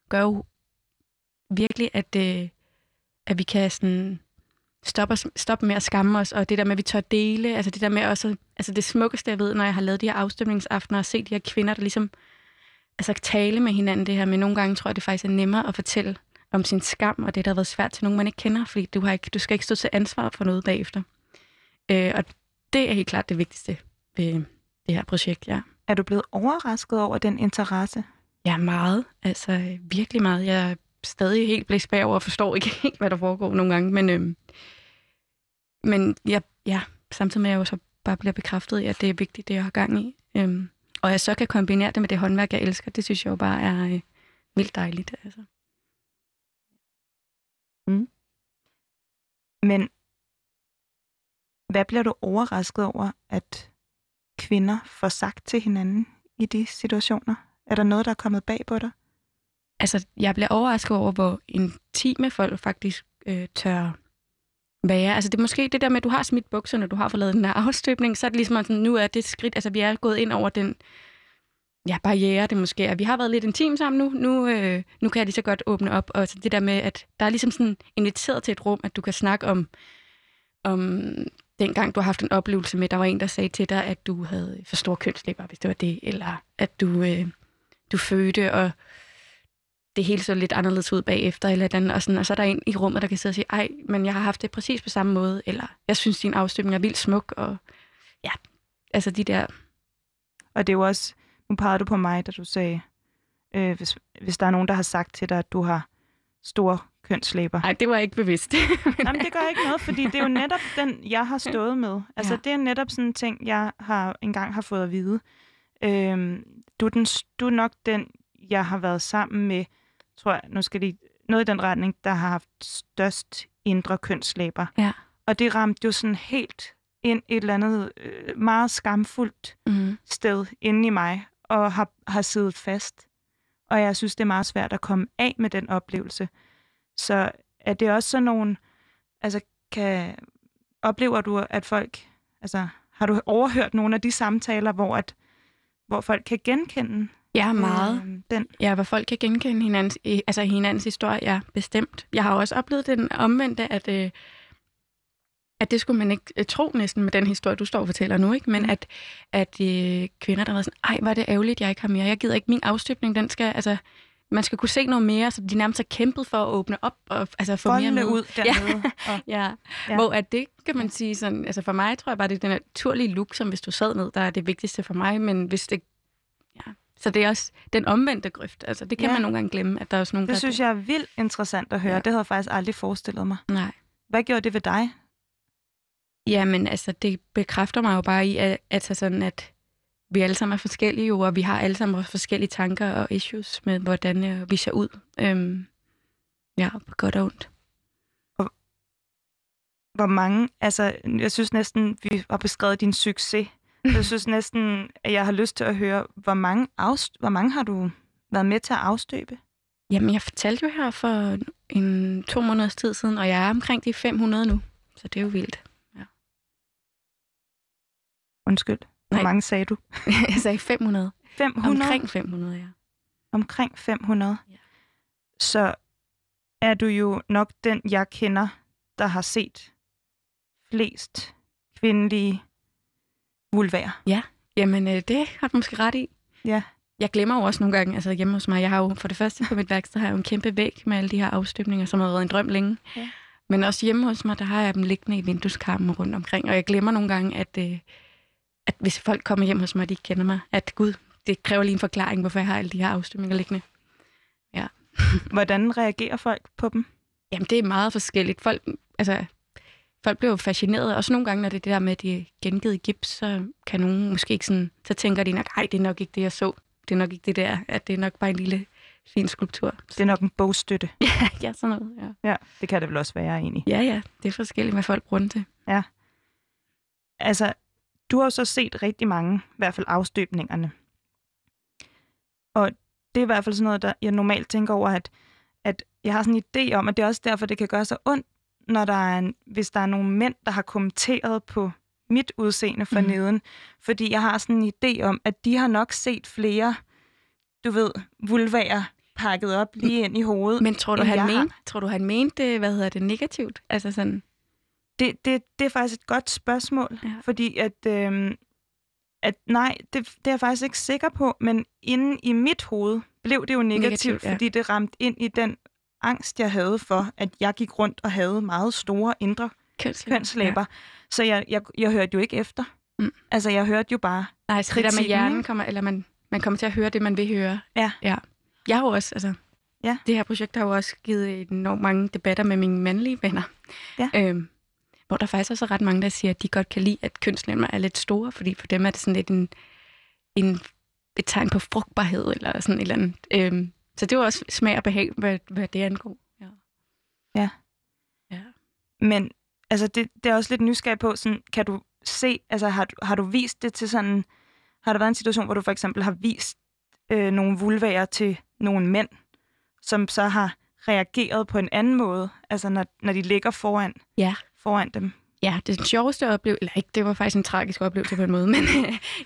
Speaker 2: gør jo virkelig, at, øh, at vi kan sådan stoppe, os, stoppe med at skamme os, og det der med, at vi tør dele, altså det der med også, altså det smukkeste, jeg ved, når jeg har lavet de her afstemningsaftener, og set de her kvinder, der ligesom altså tale med hinanden det her, men nogle gange tror jeg, det faktisk er nemmere at fortælle om sin skam, og det, der har været svært til nogen, man ikke kender, fordi du, har ikke, du skal ikke stå til ansvar for noget bagefter. Øh, og det er helt klart det vigtigste ved det her projekt, ja.
Speaker 1: Er du blevet overrasket over den interesse?
Speaker 2: Ja, meget. Altså virkelig meget. Jeg er stadig helt blæst bagover og forstår ikke helt, hvad der foregår nogle gange, men, øhm, men ja, ja, samtidig med, at jeg jo så bare bliver bekræftet i, at det er vigtigt, det jeg har gang i. Øhm, og jeg så kan kombinere det med det håndværk, jeg elsker, det synes jeg jo bare er øh, vildt dejligt. Altså.
Speaker 1: Men hvad bliver du overrasket over, at kvinder får sagt til hinanden i de situationer? Er der noget, der er kommet bag på dig?
Speaker 2: altså, jeg bliver overrasket over, hvor intime folk faktisk øh, tør være. Altså, det er måske det der med, at du har smidt bukserne, du har fået lavet den her afstøbning, så er det ligesom sådan, nu er det skridt, altså vi er gået ind over den, ja, barriere det måske er. Vi har været lidt intim sammen nu. Nu, øh, nu kan jeg lige så godt åbne op. Og så det der med, at der er ligesom sådan inviteret til et rum, at du kan snakke om, om dengang du har haft en oplevelse med, der var en, der sagde til dig, at du havde for store kønslæber, hvis det var det, eller at du, øh, du fødte, og det hele så lidt anderledes ud bagefter, eller den, og, sådan, og så er der en i rummet, der kan sidde og sige, ej, men jeg har haft det præcis på samme måde, eller jeg synes, din afstøbning er vildt smuk, og ja, altså de der...
Speaker 1: Og det er jo også, nu pegede du på mig, da du sagde, øh, hvis, hvis der er nogen, der har sagt til dig, at du har store kønslæber.
Speaker 2: Nej, det var ikke bevidst.
Speaker 1: Jamen, det gør ikke noget, fordi det er jo netop den, jeg har stået med. Altså, ja. det er netop sådan en ting, jeg har engang har fået at vide. Øhm, du, er den, du er nok den, jeg har været sammen med, tror jeg, nu skal lige, noget i den retning, der har haft størst indre kønslæber.
Speaker 2: Ja.
Speaker 1: Og det ramte jo sådan helt ind et eller andet øh, meget skamfuldt
Speaker 2: mm.
Speaker 1: sted inde i mig, og har, har siddet fast. Og jeg synes, det er meget svært at komme af med den oplevelse. Så er det også sådan nogle, altså kan, oplever du, at folk, altså har du overhørt nogle af de samtaler, hvor, at, hvor folk kan genkende
Speaker 2: Ja, meget.
Speaker 1: Øh, den?
Speaker 2: Ja, hvor folk kan genkende hinandens, altså hinandens historie, ja, bestemt. Jeg har også oplevet den omvendte, at, øh, at det skulle man ikke øh, tro næsten med den historie, du står og fortæller nu, ikke? men mm. at, at øh, kvinder, der var sådan, ej, var det ærgerligt, jeg ikke har mere. Jeg gider ikke min afstøbning, den skal, altså, man skal kunne se noget mere, så de nærmest har kæmpet for at åbne op og altså, få
Speaker 1: Foldene
Speaker 2: mere med.
Speaker 1: ud dernede.
Speaker 2: Ja.
Speaker 1: Og,
Speaker 2: ja. ja. Hvor at det, kan man sige, sådan, altså for mig tror jeg bare, det er den naturlige look, som hvis du sad ned, der er det vigtigste for mig, men hvis det, ja. Så det er også den omvendte grøft. Altså, det kan ja. man nogle gange glemme, at der er også nogen,
Speaker 1: Det
Speaker 2: der
Speaker 1: synes jeg er vildt interessant at høre. Ja. Det havde jeg faktisk aldrig forestillet mig.
Speaker 2: Nej.
Speaker 1: Hvad gjorde det ved dig?
Speaker 2: Jamen, altså, det bekræfter mig jo bare i, at, at, sådan, at vi alle sammen er forskellige, jo, og vi har alle sammen forskellige tanker og issues med, hvordan øh, vi ser ud. Øhm, ja, på godt og ondt.
Speaker 1: Og hvor mange, altså, jeg synes næsten, vi har beskrevet din succes. Jeg synes næsten, at jeg har lyst til at høre, hvor mange, afst- hvor mange har du været med til at afstøbe?
Speaker 2: Jamen, jeg fortalte jo her for en to måneders tid siden, og jeg er omkring de 500 nu. Så det er jo vildt. Ja.
Speaker 1: Undskyld. Hvor
Speaker 2: Nej.
Speaker 1: mange sagde du?
Speaker 2: jeg sagde 500.
Speaker 1: 500?
Speaker 2: Omkring 500, ja.
Speaker 1: Omkring 500.
Speaker 2: Ja.
Speaker 1: Så er du jo nok den, jeg kender, der har set flest kvindelige vulværer.
Speaker 2: Jamen, øh, det har du måske ret i.
Speaker 1: Ja.
Speaker 2: Jeg glemmer jo også nogle gange, altså hjemme hos mig, jeg har jo for det første på mit værksted, har jeg jo en kæmpe væg med alle de her afstøbninger, som har været en drøm længe.
Speaker 1: Ja.
Speaker 2: Men også hjemme hos mig, der har jeg dem liggende i vindueskarmen rundt omkring, og jeg glemmer nogle gange, at, øh, at hvis folk kommer hjem hos mig, de ikke kender mig, at gud, det kræver lige en forklaring, hvorfor jeg har alle de her afstøbninger liggende.
Speaker 1: Hvordan reagerer folk på dem?
Speaker 2: Jamen, det er meget forskelligt. Folk, altså, folk bliver jo fascineret. Også nogle gange, når det er det der med, at de er gengivet i gips, så kan nogen måske ikke sådan... Så tænker de nok, ej, det er nok ikke det, jeg så. Det er nok ikke det der, at det er nok bare en lille fin skulptur.
Speaker 1: Det er nok en bogstøtte.
Speaker 2: Ja, ja sådan noget, ja.
Speaker 1: Ja, det kan det vel også være egentlig.
Speaker 2: Ja, ja, det er forskelligt, hvad folk bruger den til.
Speaker 1: Altså, du har jo så set rigtig mange, i hvert fald afstøbningerne. Og det er i hvert fald sådan noget, der jeg normalt tænker over, at, at jeg har sådan en idé om, at det er også derfor, det kan gøre så ondt, når der er en, hvis der er nogle mænd, der har kommenteret på mit udseende for mm. neden. Fordi jeg har sådan en idé om, at de har nok set flere, du ved, vulvager pakket op lige ind i hovedet.
Speaker 2: Men tror du, han mente, tror du, han mente det, hvad hedder det, negativt? Altså sådan,
Speaker 1: Det, det, det er faktisk et godt spørgsmål,
Speaker 2: Ja.
Speaker 1: fordi at, øhm, at nej, det, det er jeg faktisk ikke sikker på, men inde i mit hoved blev det jo negativt,
Speaker 2: Negativt, ja.
Speaker 1: fordi det ramte ind i den angst, jeg havde for, at jeg gik rundt og havde meget store indre
Speaker 2: kønslæber.
Speaker 1: kønslæber. Ja. Så jeg, jeg, jeg hørte jo ikke efter.
Speaker 2: Mm.
Speaker 1: Altså, jeg hørte jo bare,
Speaker 2: Nej, så det der med
Speaker 1: kritikken,
Speaker 2: hjernen kommer, eller man, man kommer til at høre det, man vil høre.
Speaker 1: Ja.
Speaker 2: ja. Jeg har jo også, altså,
Speaker 1: Ja.
Speaker 2: det her projekt har jo også givet enormt mange debatter med mine mandlige venner.
Speaker 1: Ja.
Speaker 2: Øhm, hvor der faktisk også er ret mange, der siger, at de godt kan lide, at kønslemmer er lidt store, fordi for dem er det sådan lidt en, en, et tegn på frugtbarhed, eller sådan et eller andet. Øhm, så det er jo også smag og behag, hvad, hvad det angår. Ja.
Speaker 1: Ja.
Speaker 2: Ja.
Speaker 1: men altså, det, det er også lidt nysgerrig på, sådan, kan du se, altså har, du- har du vist det til sådan, har der været en situation, hvor du for eksempel har vist øh, nogle vulvager til nogle mænd, som så har reageret på en anden måde, altså når, når de ligger foran,
Speaker 2: Ja.
Speaker 1: Foran dem?
Speaker 2: Ja, det sjoveste oplevelse, eller ikke, det var faktisk en tragisk oplevelse på en måde, men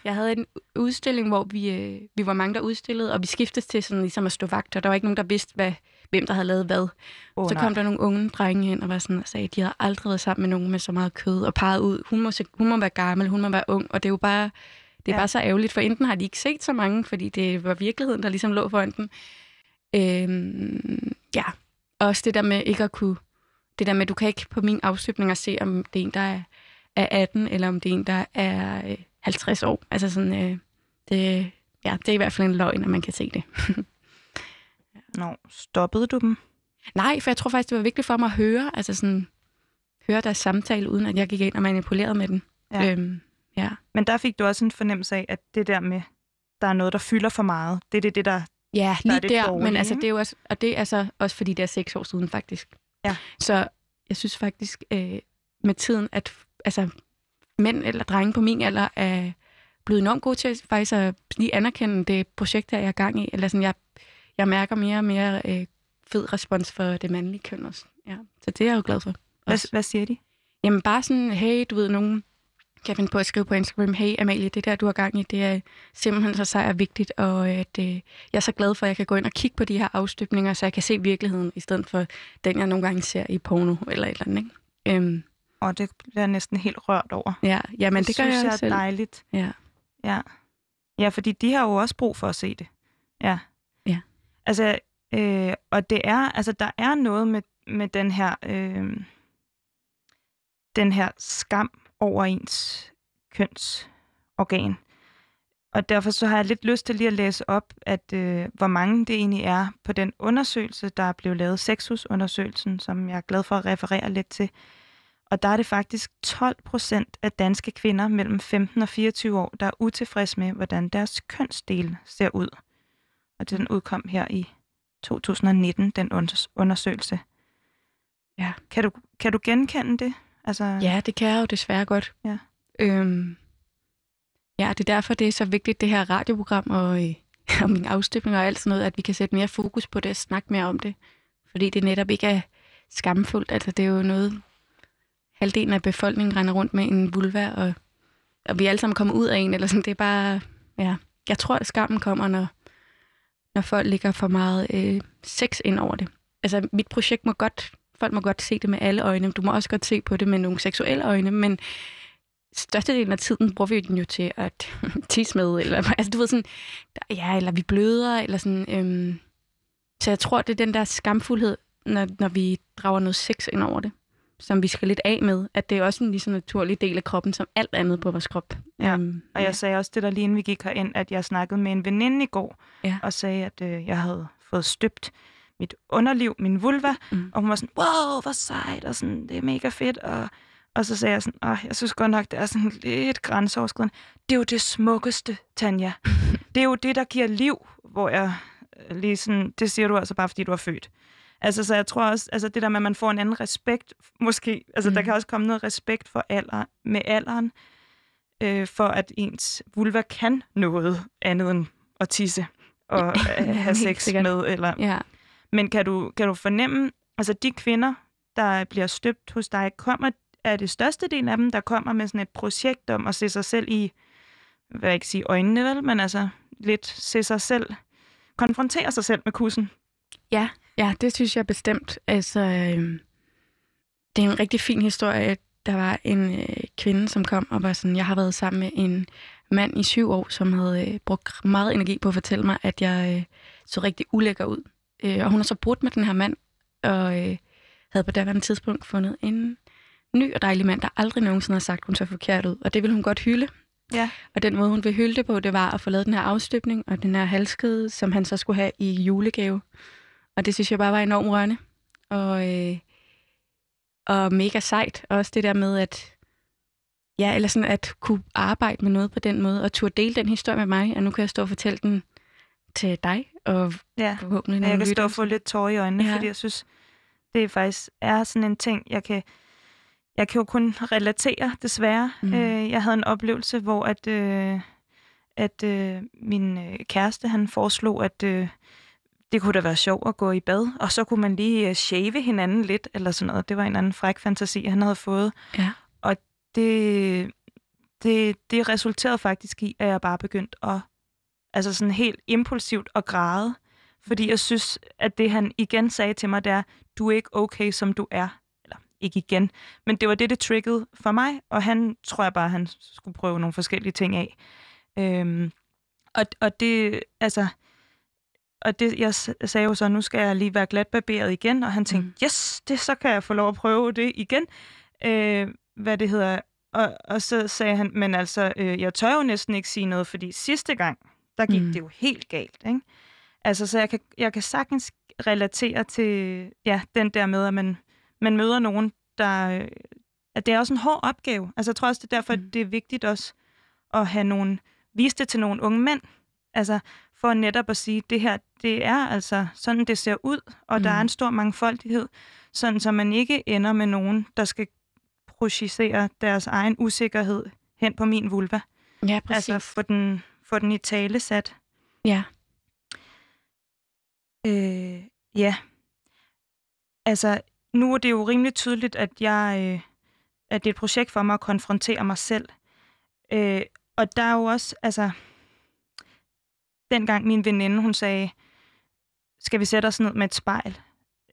Speaker 2: jeg havde en udstilling, hvor vi, øh, vi var mange, der udstillede, og vi skiftes til sådan ligesom at stå vagt, og der var ikke nogen, der vidste, hvad, hvem der havde lavet hvad.
Speaker 1: Oh,
Speaker 2: så
Speaker 1: nej.
Speaker 2: kom der nogle unge drenge hen og var sådan og sagde, at de havde aldrig været sammen med nogen med så meget kød, og peget ud, hun må, hun må være gammel, hun må være ung, og det er jo bare, det er
Speaker 1: Ja.
Speaker 2: bare så ærgerligt, for enten har de ikke set så mange, fordi det var virkeligheden, der ligesom lå foran den. Øhm, ja, også det der med ikke at kunne, det der med, at du kan ikke på min afstøbning se, om det er en, der er, er 18, eller om det er en, der er øh, 50 år. Altså sådan, øh, det, ja, det er i hvert fald en løgn, at man kan se det.
Speaker 1: Nå, stoppede du dem?
Speaker 2: Nej, for jeg tror faktisk, det var vigtigt for mig at høre, altså sådan, høre deres samtale, uden at jeg gik ind og manipulerede med den.
Speaker 1: Ja.
Speaker 2: Øhm, ja.
Speaker 1: Men der fik du også en fornemmelse af, at det der med, der er noget, der fylder for meget. Det er det, det der...
Speaker 2: Ja,
Speaker 1: Der er
Speaker 2: lige der,
Speaker 1: dårlige,
Speaker 2: men altså, det er jo også, og det er altså også fordi, det er seks år siden faktisk.
Speaker 1: Ja.
Speaker 2: Så jeg synes faktisk øh, med tiden, at altså, mænd eller drenge på min alder er blevet enormt gode til faktisk at lige anerkende det projekt, der jeg er gang i. Eller sådan, jeg, jeg mærker mere og mere øh, fed respons for det mandlige køn også. Ja. Så det er jeg jo glad for.
Speaker 1: Hvad, hvad siger de?
Speaker 2: Jamen bare sådan, hey, du ved, nogen kan finde på at skrive på Instagram, hey Amalie, det der, du har gang i, det er simpelthen så sej og vigtigt, og at, øh, jeg er så glad for, at jeg kan gå ind og kigge på de her afstøbninger, så jeg kan se virkeligheden, i stedet for den, jeg nogle gange ser i porno eller et eller andet. Ikke? Øhm,
Speaker 1: Og det bliver jeg næsten helt rørt over.
Speaker 2: ja, ja, men det, det gør
Speaker 1: synes
Speaker 2: jeg
Speaker 1: jeg er
Speaker 2: selv.
Speaker 1: dejligt.
Speaker 2: Ja.
Speaker 1: Ja. ja, fordi de har jo også brug for at se det. Ja.
Speaker 2: Ja.
Speaker 1: Altså, øh, og det er, altså, der er noget med, med den her, øh, den her skam over ens kønsorgan. Og derfor så har jeg lidt lyst til lige at læse op, at øh, hvor mange det egentlig er på den undersøgelse, der blev lavet, sexusundersøgelsen, som jeg er glad for at referere lidt til. Og der er det faktisk 12 procent af danske kvinder mellem 15 og 24 år, der er utilfredse med, hvordan deres kønsdel ser ud. Og den udkom her i 2019, den unders- undersøgelse.
Speaker 2: Ja.
Speaker 1: Kan du, kan du genkende det? Altså,
Speaker 2: Ja, det kan jeg jo desværre godt.
Speaker 1: Ja.
Speaker 2: Øhm, ja, det er derfor, det er så vigtigt, det her radioprogram og, øh, og min afstøbning og alt sådan noget, at vi kan sætte mere fokus på det og snakke mere om det. Fordi det netop ikke er skamfuldt. Altså, det er jo noget, halvdelen af befolkningen render rundt med en vulva, og, og vi alle sammen kommet ud af en, eller sådan. Det er bare, ja. Jeg tror, at skammen kommer, når, når folk ligger for meget øh, sex ind over det. Altså, mit projekt må godt, folk må godt se det med alle øjne. Du må også godt se på det med nogle seksuelle øjne, men størstedelen af tiden bruger vi den jo til at tisse med, eller altså du ved sådan, der- ja, eller vi bløder, eller sådan, øhm, så jeg tror, det er den der skamfuldhed, når, når vi drager noget sex ind over det, som vi skal lidt af med, at det er også en lige så naturlig del af kroppen, som alt andet på vores krop.
Speaker 1: Ja,
Speaker 2: Øhm,
Speaker 1: Og jeg sagde også det der lige inden vi gik herind, at jeg snakkede med en veninde i går,
Speaker 2: Ja.
Speaker 1: og sagde, at øh, jeg havde fået støbt mit underliv, min vulva,
Speaker 2: Mm.
Speaker 1: og hun var sådan, wow, hvor sejt, og sådan, det er mega fedt, og, og så sagde jeg sådan, Åh, jeg synes godt nok, det er sådan lidt grænseoverskridende. Det er jo det smukkeste, Tanja. det er jo det, der giver liv, hvor jeg øh, lige sådan, det siger du altså bare, fordi du er født. Altså, så jeg tror også, altså det der med, at man får en anden respekt, måske, altså mm. der kan også komme noget respekt for alder, med alderen, øh, for at ens vulva kan noget andet end at tisse og øh, have sex
Speaker 2: sikkert.
Speaker 1: med. Eller...
Speaker 2: Ja.
Speaker 1: Men kan du, kan du fornemme, altså de kvinder, der bliver støbt hos dig, kommer, er det største del af dem, der kommer med sådan et projekt om at se sig selv i, hvad jeg ikke sige øjnene vel, men altså lidt se sig selv, konfrontere sig selv med kussen.
Speaker 2: Ja, ja, det synes jeg bestemt. Altså, øh, det er en rigtig fin historie. Der var en øh, kvinde, som kom og var sådan, jeg har været sammen med en mand i syv år, som havde øh, brugt meget energi på at fortælle mig, at jeg øh, så rigtig ulækker ud. Øh, og hun har så brudt med den her mand, og øh, havde på daværende tidspunkt fundet en ny og dejlig mand, der aldrig nogensinde har sagt, at hun så forkert ud. Og det ville hun godt hylde.
Speaker 1: Ja.
Speaker 2: Og den måde, hun ville hylde det på, det var at få lavet den her afstøbning og den her halskede, som han så skulle have i julegave. Og det synes jeg bare var enormt rørende. Og, øh, og mega sejt. Også det der med, at ja, eller sådan at kunne arbejde med noget på den måde, og turde dele den historie med mig, og nu kan jeg stå og fortælle den til dig, og
Speaker 1: Ja.
Speaker 2: forhåbentlig
Speaker 1: Ja, jeg
Speaker 2: nogle
Speaker 1: kan stå og få lidt tårer i øjnene, ja. Fordi jeg synes, det faktisk er sådan en ting, jeg kan, jeg kan jo kun relatere, desværre. Mm. Øh, jeg havde en oplevelse, hvor at, øh, at øh, min øh, kæreste, han foreslog, at øh, det kunne da være sjovt at gå i bad, og så kunne man lige øh, shave hinanden lidt, eller sådan noget. Det var en anden fræk fantasi, han havde fået.
Speaker 2: Ja.
Speaker 1: Og det, det, det resulterede faktisk i, at jeg bare begyndte at, altså sådan helt impulsivt at græde, fordi jeg synes, at det han igen sagde til mig, det er, du er ikke okay, som du er. Eller ikke igen, men det var det, det triggede for mig, og han tror jeg bare, han skulle prøve nogle forskellige ting af. Øhm, og, og det, altså, og det, jeg sagde jo så, nu skal jeg lige være glatbarberet igen, og han tænkte, mm. yes, det, så kan jeg få lov at prøve det igen. Øh, hvad det hedder. Og, og så sagde han, men altså, øh, jeg tør jo næsten ikke sige noget, fordi sidste gang, der gik mm. det jo helt galt, ikke? Altså, så jeg kan, jeg kan sagtens relatere til ja, den der med, at man, man møder nogen, der... At det er også en hård opgave. Altså, jeg tror også, det er derfor, mm. det er vigtigt også at have nogen... Vise det til nogle unge mænd. Altså, for netop at sige, det her, det er altså sådan, det ser ud, og mm. der er mm. en stor mangfoldighed, sådan så man ikke ender med nogen, der skal projicere deres egen usikkerhed hen på min vulva.
Speaker 2: Ja, præcis.
Speaker 1: Altså, få den, få den i tale sat.
Speaker 2: Ja.
Speaker 1: Øh, ja. Altså, nu er det jo rimelig tydeligt, at jeg øh, at det er et projekt for mig at konfrontere mig selv. Øh, og der er jo også, altså, dengang min veninde, hun sagde, skal vi sætte os ned med et spejl?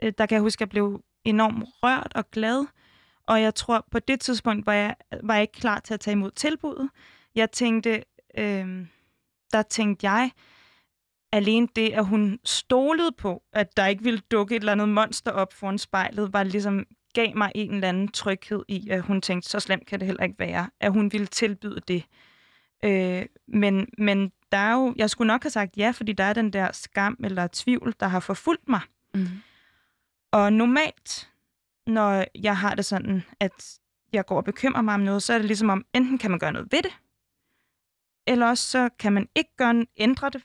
Speaker 1: Øh, der kan jeg huske, at jeg blev enormt rørt og glad. Og jeg tror, på det tidspunkt var jeg, var jeg ikke klar til at tage imod tilbuddet. Jeg tænkte, øh, der tænkte jeg, alene det, at hun stolede på, at der ikke ville dukke et eller andet monster op foran spejlet, var ligesom gav mig en eller anden tryghed i, at hun tænkte, så slemt kan det heller ikke være, at hun ville tilbyde det. Øh, men, men der er jo, jeg skulle nok have sagt ja, fordi der er den der skam eller tvivl, der har forfulgt mig. Mm. Og normalt, når jeg har det sådan, at jeg går og bekymrer mig om noget, så er det ligesom om, enten kan man gøre noget ved det, eller også så kan man ikke gøre, ændre det,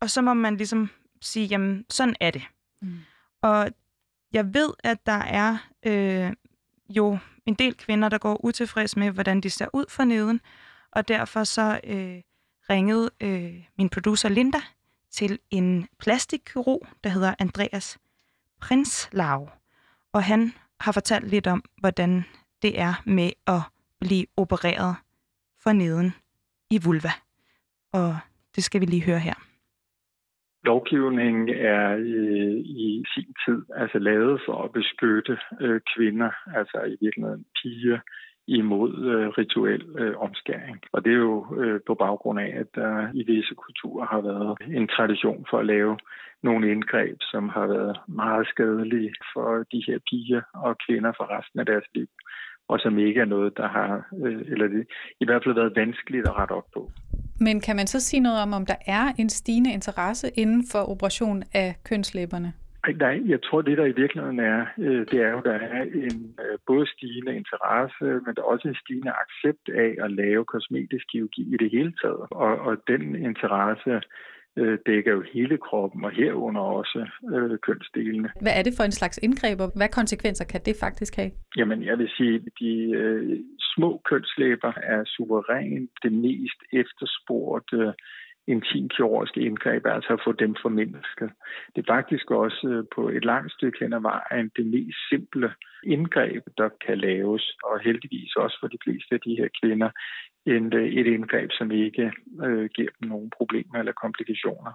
Speaker 1: og så må man ligesom sige, jamen, sådan er det. Mm. Og jeg ved, at der er øh, jo en del kvinder, der går utilfreds med, hvordan de ser ud for neden, og derfor så øh, ringede øh, min producer Linda til en plastikkirurg, der hedder Andreas Prinslav, og han har fortalt lidt om, hvordan det er med at blive opereret for neden i vulva. Og det skal vi lige høre her
Speaker 4: lovgivningen er i, i sin tid altså lavet for at beskytte øh, kvinder, altså i virkeligheden piger, imod øh, rituel øh, omskæring. Og det er jo øh, på baggrund af, at der i visse kulturer har været en tradition for at lave nogle indgreb, som har været meget skadelige for de her piger og kvinder for resten af deres liv, og som ikke er noget, der har, øh, eller det, i hvert fald været vanskeligt at rette op på.
Speaker 3: Men kan man så sige noget om, om der er en stigende interesse inden for operation af kønslæberne?
Speaker 4: Nej, jeg tror, det der i virkeligheden er, øh, det er jo, der er en øh, både stigende interesse, men der er også en stigende accept af at lave kosmetisk kirurgi i det hele taget. Og, og den interesse øh, dækker jo hele kroppen, og herunder også øh, kønsdelene.
Speaker 3: Hvad er det for en slags indgreb, og hvad konsekvenser kan det faktisk have?
Speaker 4: Jamen, jeg vil sige, at de øh, små kønslæber er suverænt det mest efterspurgte intimkirurgiske indgreb, altså at få dem formindsket. Det er faktisk også øh, på et langt stykke hen ad vejen det mest simple indgreb, der kan laves, og heldigvis også for de fleste af de her kvinder, en, øh, et indgreb, som ikke øh, giver dem nogen problemer eller komplikationer.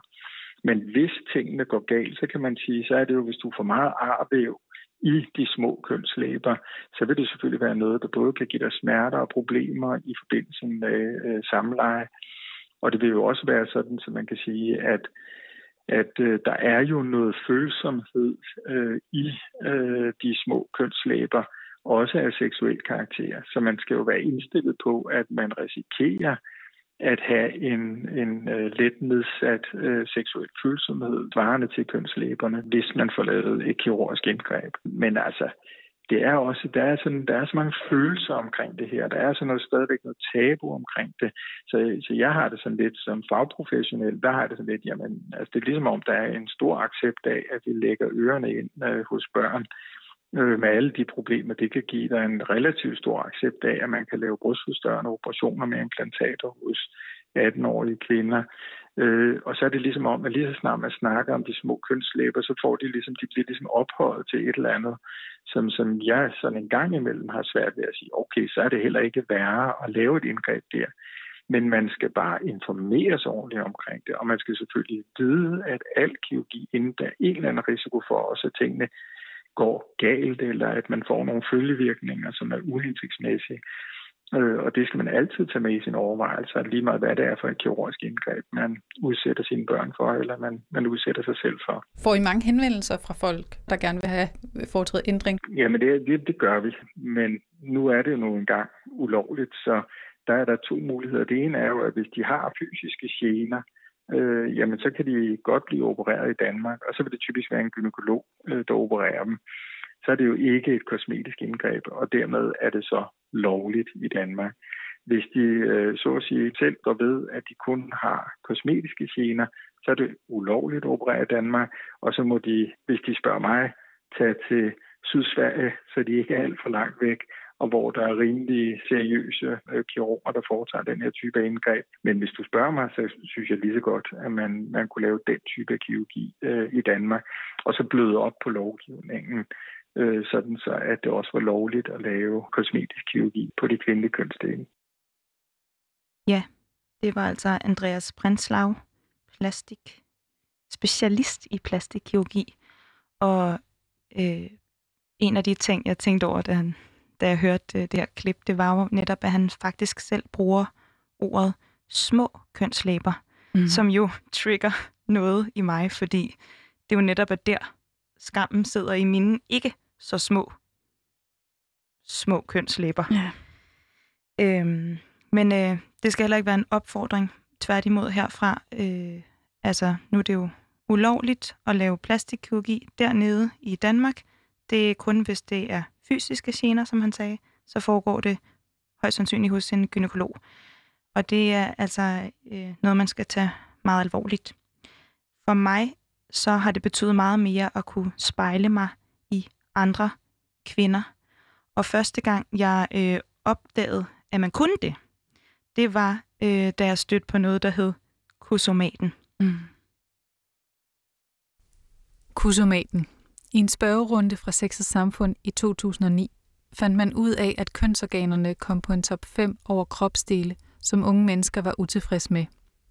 Speaker 4: Men hvis tingene går galt, så kan man sige, så er det jo, hvis du får meget arvæv i de små kønslæber, så vil det selvfølgelig være noget, der både kan give dig smerter og problemer i forbindelse med øh, samleje. Og det vil jo også være sådan, så man kan sige, at at øh, der er jo noget følsomhed øh, i øh, de små kønslæber, også af seksuel karakter. Så man skal jo være indstillet på, at man risikerer at have en, en øh, let nedsat øh, seksuel følsomhed svarende til kønslæberne, hvis man får lavet et kirurgisk indgreb. Men altså, det er også, der er, sådan, der er så mange følelser omkring det her. Der er sådan noget, stadigvæk noget tabu omkring det. Så, så jeg har det sådan lidt som fagprofessionel, der har det sådan lidt, jamen, altså det er ligesom om, der er en stor accept af, at vi lægger ørerne ind øh, hos børn øh, med alle de problemer, det kan give. Der er en relativt stor accept af, at man kan lave brystforstørrende operationer med implantater hos 18-årige kvinder. Øh, og så er det ligesom om, at lige så snart man snakker om de små kønslæber, så får de ligesom, de bliver ligesom ophøjet til et eller andet, som, som jeg sådan en gang imellem har svært ved at sige, okay, så er det heller ikke værre at lave et indgreb der. Men man skal bare informeres ordentligt omkring det, og man skal selvfølgelig vide, at al kirurgi inden der er en eller anden risiko for os, at tingene går galt, eller at man får nogle følgevirkninger, som er uhensigtsmæssige. Øh, og det skal man altid tage med i sin overvejelse, lige meget hvad det er for et kirurgisk indgreb, man udsætter sine børn for, eller man, man udsætter sig selv for.
Speaker 3: Får I mange henvendelser fra folk, der gerne vil have foretaget ændring?
Speaker 4: Jamen det, det, det gør vi, men nu er det jo nu engang ulovligt, så der er der to muligheder. Det ene er jo, at hvis de har fysiske gener, øh, jamen så kan de godt blive opereret i Danmark, og så vil det typisk være en gynekolog, øh, der opererer dem. Så er det jo ikke et kosmetisk indgreb, og dermed er det så lovligt i Danmark. Hvis de øh, så at sige selv går ved, at de kun har kosmetiske gener, så er det ulovligt at operere i Danmark, og så må de, hvis de spørger mig, tage til Sydsverige, så de ikke er alt for langt væk, og hvor der er rimelig seriøse øh, kirurger, der foretager den her type indgreb. Men hvis du spørger mig, så synes jeg lige så godt, at man, man kunne lave den type af kirurgi øh, i Danmark, og så bløde op på lovgivningen, øh, sådan så at det også var lovligt at lave kosmetisk kirurgi på de kvindelige kønsdele.
Speaker 1: Ja, det var altså Andreas Prinslav, plastik, specialist i plastikkirurgi, og øh, en af de ting, jeg tænkte over, da han da jeg hørte øh, det her klip, det var jo netop, at han faktisk selv bruger ordet små kønslæber, mm. som jo trigger noget i mig, fordi det er jo netop at der, skammen sidder i mine ikke så små, små kønslæber. Ja. Øhm, men øh, det skal heller ikke være en opfordring, tværtimod herfra. Øh, altså, nu er det jo ulovligt at lave plastikkirurgi dernede i Danmark. Det er kun, hvis det er fysiske gener, som han sagde, så foregår det højst sandsynligt hos en gynekolog. Og det er altså øh, noget, man skal tage meget alvorligt. For mig så har det betydet meget mere at kunne spejle mig andre kvinder. Og første gang jeg øh, opdagede, at man kunne det, det var, øh, da jeg stødte på noget, der hed kusomaten. Mm.
Speaker 3: Kusomaten. I en spørgerunde fra Sex og Samfund i 2009 fandt man ud af, at kønsorganerne kom på en top 5 over kropsdele, som unge mennesker var utilfredse med.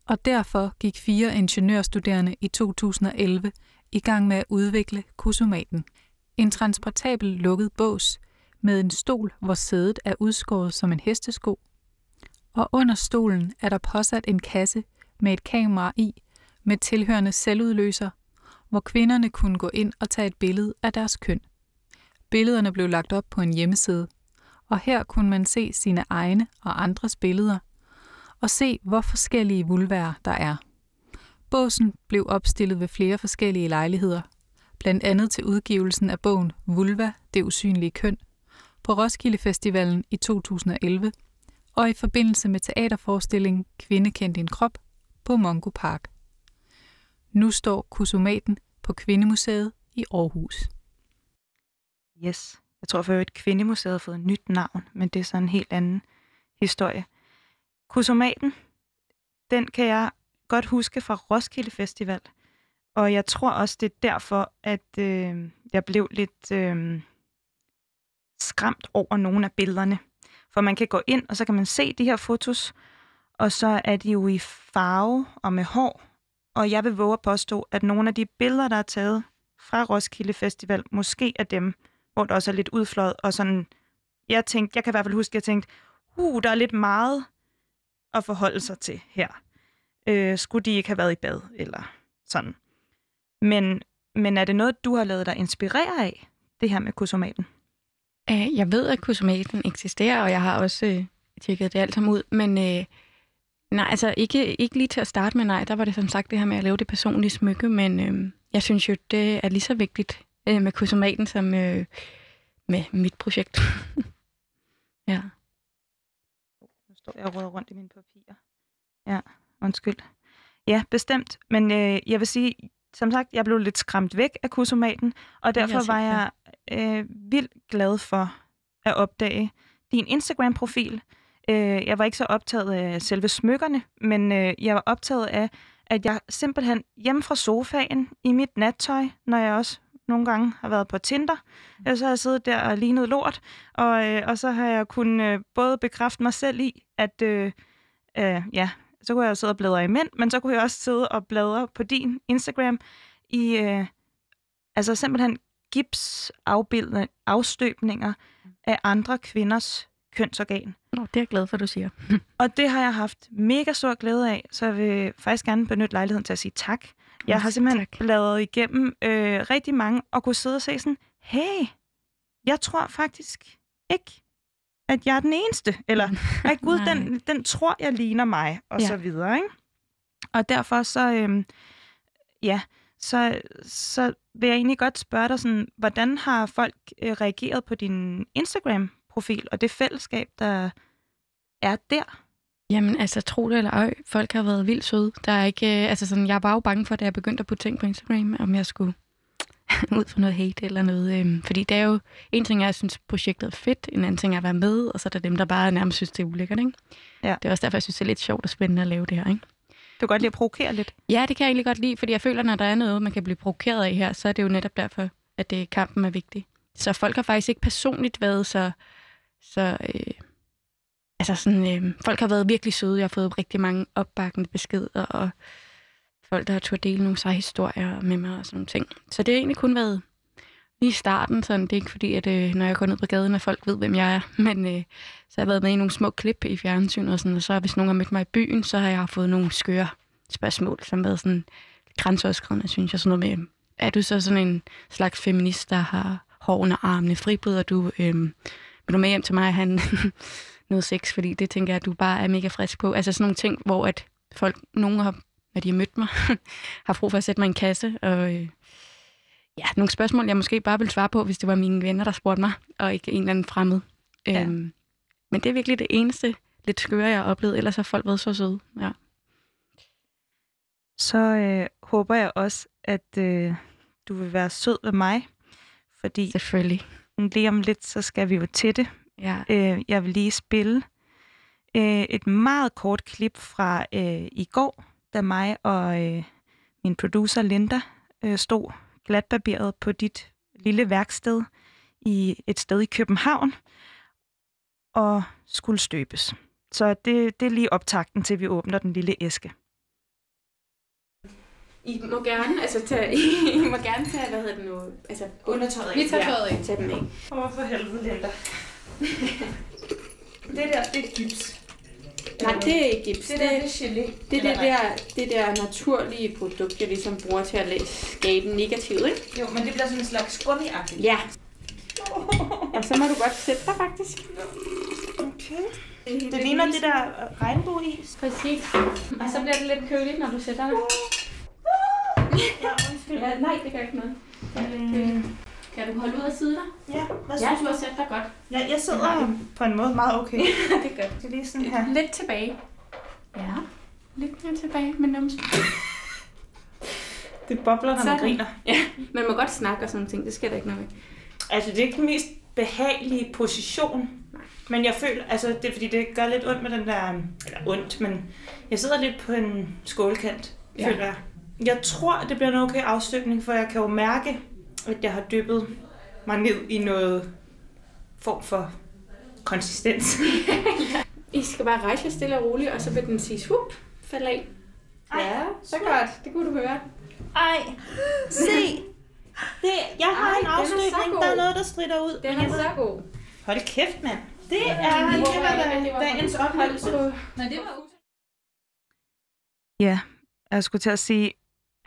Speaker 3: Og derfor gik fire ingeniørstuderende i 2011 i gang med at udvikle kusomaten. En transportabel lukket bås med en stol, hvor sædet er udskåret som en hestesko. Og under stolen er der påsat en kasse med et kamera i, med tilhørende selvudløser hvor kvinderne kunne gå ind og tage et billede af deres køn. Billederne blev lagt op på en hjemmeside, og her kunne man se sine egne og andres billeder, og se, hvor forskellige vulværer der er. Båsen blev opstillet ved flere forskellige lejligheder, blandt andet til udgivelsen af bogen Vulva, det usynlige køn, på Roskilde Festivalen i 2011, og i forbindelse med teaterforestillingen Kvinde kendt din krop på Mongo Park. Nu står Kusumaten på Kvindemuseet i Aarhus.
Speaker 1: Yes. Jeg tror for at Kvindemuseet har fået et nyt navn, men det er så en helt anden historie. Kusumaten, den kan jeg godt huske fra Roskilde Festival. Og jeg tror også, det er derfor, at øh, jeg blev lidt øh, skræmt over nogle af billederne. For man kan gå ind, og så kan man se de her fotos, og så er de jo i farve og med hår, og jeg vil våge at påstå, at nogle af de billeder, der er taget fra Roskilde Festival, måske er dem, hvor der også er lidt udfløjet, og sådan, jeg tænkte, jeg kan i hvert fald huske, at jeg tænkte, uh, der er lidt meget at forholde sig til her. Øh, skulle de ikke have været i bad, eller sådan. Men, men er det noget, du har lavet dig inspirere af, det her med kusomaten?
Speaker 2: Jeg ved, at kusomaten eksisterer, og jeg har også øh, tjekket det alt sammen ud, men øh, Nej, altså ikke, ikke lige til at starte med, nej. Der var det som sagt det her med at lave det personlige smykke, men øh, jeg synes jo, det er lige så vigtigt øh, med kusomaten som øh, med mit projekt. ja.
Speaker 1: Nu står jeg og rundt i mine papirer. Ja, undskyld. Ja, bestemt. Men øh, jeg vil sige, som sagt, jeg blev lidt skræmt væk af kusomaten, og derfor jeg var jeg øh, vildt glad for at opdage din Instagram-profil, Øh, jeg var ikke så optaget af selve smykkerne, men øh, jeg var optaget af, at jeg simpelthen hjemme fra sofaen i mit nattøj, når jeg også nogle gange har været på Tinder, øh, så har jeg siddet der og lignet lort, og, øh, og så har jeg kunnet øh, både bekræfte mig selv i, at øh, øh, ja, så kunne jeg sidde og bladre i mænd, men så kunne jeg også sidde og bladre på din Instagram i øh, altså simpelthen gipsafbildninger, afstøbninger af andre kvinders kønsorgan.
Speaker 2: Nå, det er jeg glad for, du siger.
Speaker 1: Og det har jeg haft mega stor glæde af, så jeg vil faktisk gerne benytte lejligheden til at sige tak. Jeg har simpelthen
Speaker 2: tak.
Speaker 1: bladret igennem øh, rigtig mange og kunne sidde og se sådan, hey, jeg tror faktisk ikke, at jeg er den eneste. Eller, ej gud, den, den tror, jeg ligner mig, og
Speaker 2: Ja.
Speaker 1: så videre. Ikke? Og derfor så, øhm, ja, så, så vil jeg egentlig godt spørge dig sådan, hvordan har folk øh, reageret på din Instagram-profil og det fællesskab, der er der?
Speaker 2: Jamen, altså, tro det eller ej, folk har været vildt søde. Der er ikke, øh, altså sådan, jeg var jo bange for, da jeg begyndte at putte ting på Instagram, om jeg skulle ud for noget hate eller noget. Øhm, fordi det er jo, en ting er, at jeg synes, projektet er fedt, en anden ting er at være med, og så er der dem, der bare nærmest synes, det er ulækkert, ikke?
Speaker 1: Ja.
Speaker 2: Det er også derfor, jeg synes, det er lidt sjovt og spændende at lave det her, ikke?
Speaker 1: Du kan godt lide at provokere lidt.
Speaker 2: Ja, det kan jeg egentlig godt lide, fordi jeg føler, når der er noget, man kan blive provokeret af her, så er det jo netop derfor, at det, kampen er vigtig. Så folk har faktisk ikke personligt været så... så øh, altså sådan, øh, folk har været virkelig søde. Jeg har fået rigtig mange opbakkende beskeder, og folk, der har turde dele nogle seje historier med mig og sådan nogle ting. Så det har egentlig kun været lige i starten, sådan. det er ikke fordi, at øh, når jeg går ned på gaden, at folk ved, hvem jeg er, men øh, så har jeg været med i nogle små klip i fjernsynet, og, sådan, og så hvis nogen har mødt mig i byen, så har jeg fået nogle skøre spørgsmål, som har været sådan grænseoverskridende, synes jeg. Sådan noget med, øhm, er du så sådan en slags feminist, der har hårene og armene fribryder du? øh, vil du med hjem til mig og have en- noget sex? Fordi det tænker jeg, at du bare er mega frisk på. Altså sådan nogle ting, hvor at folk, nogen har, når de har mødt mig, har brug for at sætte mig i en kasse. Og øh, ja, nogle spørgsmål, jeg måske bare ville svare på, hvis det var mine venner, der spurgte mig, og ikke en eller anden fremmed.
Speaker 1: Ja.
Speaker 2: Øhm, men det er virkelig det eneste lidt skøre, jeg har oplevet. Ellers har folk været så søde. Ja.
Speaker 1: Så øh, håber jeg også, at øh, du vil være sød ved mig, fordi
Speaker 2: Selvfølgelig.
Speaker 1: lige om lidt, så skal vi jo til det.
Speaker 2: Ja.
Speaker 1: Øh, jeg vil lige spille øh, et meget kort klip fra øh, i går, da mig og øh, min producer Linda øh, stod glatbarberet på dit lille værksted i et sted i København og skulle støbes. Så det, det er lige optakten til, vi åbner den lille æske.
Speaker 2: I må gerne, altså tage, I må gerne tage, hvad hedder det nu, altså
Speaker 1: Undertøjet
Speaker 2: Vi tager tøjet af. Tag dem af.
Speaker 1: Åh, for helvede, Linda. det der, det er gips.
Speaker 2: Nej, det er ikke gips. Det, det,
Speaker 1: gelé.
Speaker 2: det, er det, der, det der naturlige produkt, jeg ligesom bruger til at skabe negativt, ikke?
Speaker 1: Jo, men det bliver sådan en slags gummiagtigt.
Speaker 2: Ja. Jamen, så må du godt sætte dig faktisk.
Speaker 1: Okay. Det ligner det der regnbueis.
Speaker 2: Præcis. Og så bliver det lidt køligt, når du sætter dig.
Speaker 1: Ja, undskyld.
Speaker 2: Ja, nej, det gør ikke noget.
Speaker 1: Mm,
Speaker 2: Kan du holde ud og sidde dig?
Speaker 1: ja, hvad
Speaker 2: Ja, du
Speaker 1: du?
Speaker 2: har sat dig godt.
Speaker 1: Ja, jeg sidder på en måde meget okay.
Speaker 2: det er godt.
Speaker 1: Det er lige sådan her.
Speaker 2: Lidt tilbage. Ja. Lidt mere tilbage med numsen.
Speaker 1: Det bobler, når man griner.
Speaker 2: Ja, man må godt snakke og sådan ting. Det skal der ikke noget med.
Speaker 1: Altså, det er ikke den mest behagelige position. Men jeg føler, altså det er fordi, det gør lidt ondt med den der, eller ondt, men jeg sidder lidt på en skålkant,
Speaker 2: Ja.
Speaker 1: ja. føler jeg. Jeg tror, det bliver en okay afstøbning, for jeg kan jo mærke, at jeg har dyppet mig ned i noget form for konsistens.
Speaker 2: I skal bare rejse stille og roligt, og så vil den sige, svup, fald af. Ja, så godt. Det kunne du høre.
Speaker 1: Ej, se! Det, jeg har
Speaker 2: Ej,
Speaker 1: en afstøbning, der er noget, der strider ud.
Speaker 2: Den er så god.
Speaker 1: Hold kæft, mand. Det er, det var dagens oplevelse.
Speaker 3: Nej, det var
Speaker 1: Ja, jeg skulle til at sige,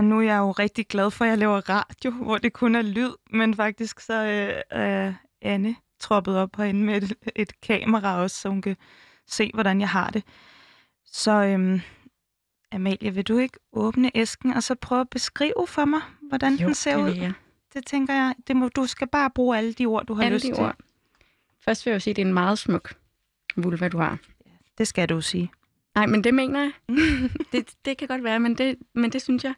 Speaker 1: nu er jeg jo rigtig glad for, at jeg laver radio, hvor det kun er lyd, men faktisk så øh, er Anne troppet op herinde med et, et kamera også, så hun kan se, hvordan jeg har det. Så øhm, Amalie, vil du ikke åbne æsken og så prøve at beskrive for mig, hvordan den ser
Speaker 2: det
Speaker 1: ud?
Speaker 2: jeg.
Speaker 1: Det tænker jeg, det må, du skal bare bruge alle de ord, du har
Speaker 2: Alle
Speaker 1: lyst
Speaker 2: de
Speaker 1: til.
Speaker 2: ord. Først vil jeg jo sige, at det er en meget smuk vulva, du har.
Speaker 1: Det skal du sige.
Speaker 2: Nej, men det mener jeg. det, det kan godt være, men det, men det synes jeg.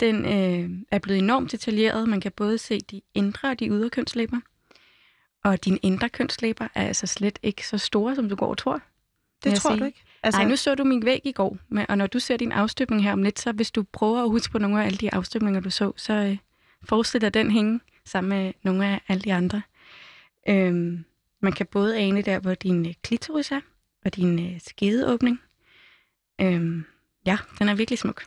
Speaker 2: Den øh, er blevet enormt detaljeret. Man kan både se de indre og de ydre kønslæber. Og dine indre kønslæber er altså slet ikke så store, som du går og tror. jeg
Speaker 1: tror
Speaker 2: sige.
Speaker 1: du ikke?
Speaker 2: Altså... Nej, nu så du min væg i går, og når du ser din afstøbning her om lidt, så hvis du prøver at huske på nogle af alle de afstøbninger, du så, så øh, forestil dig den hænge sammen med nogle af alle de andre. Øhm, man kan både ane der, hvor din øh, klitoris er, og din øh, skedeåbning. Øhm, ja, den er virkelig smuk.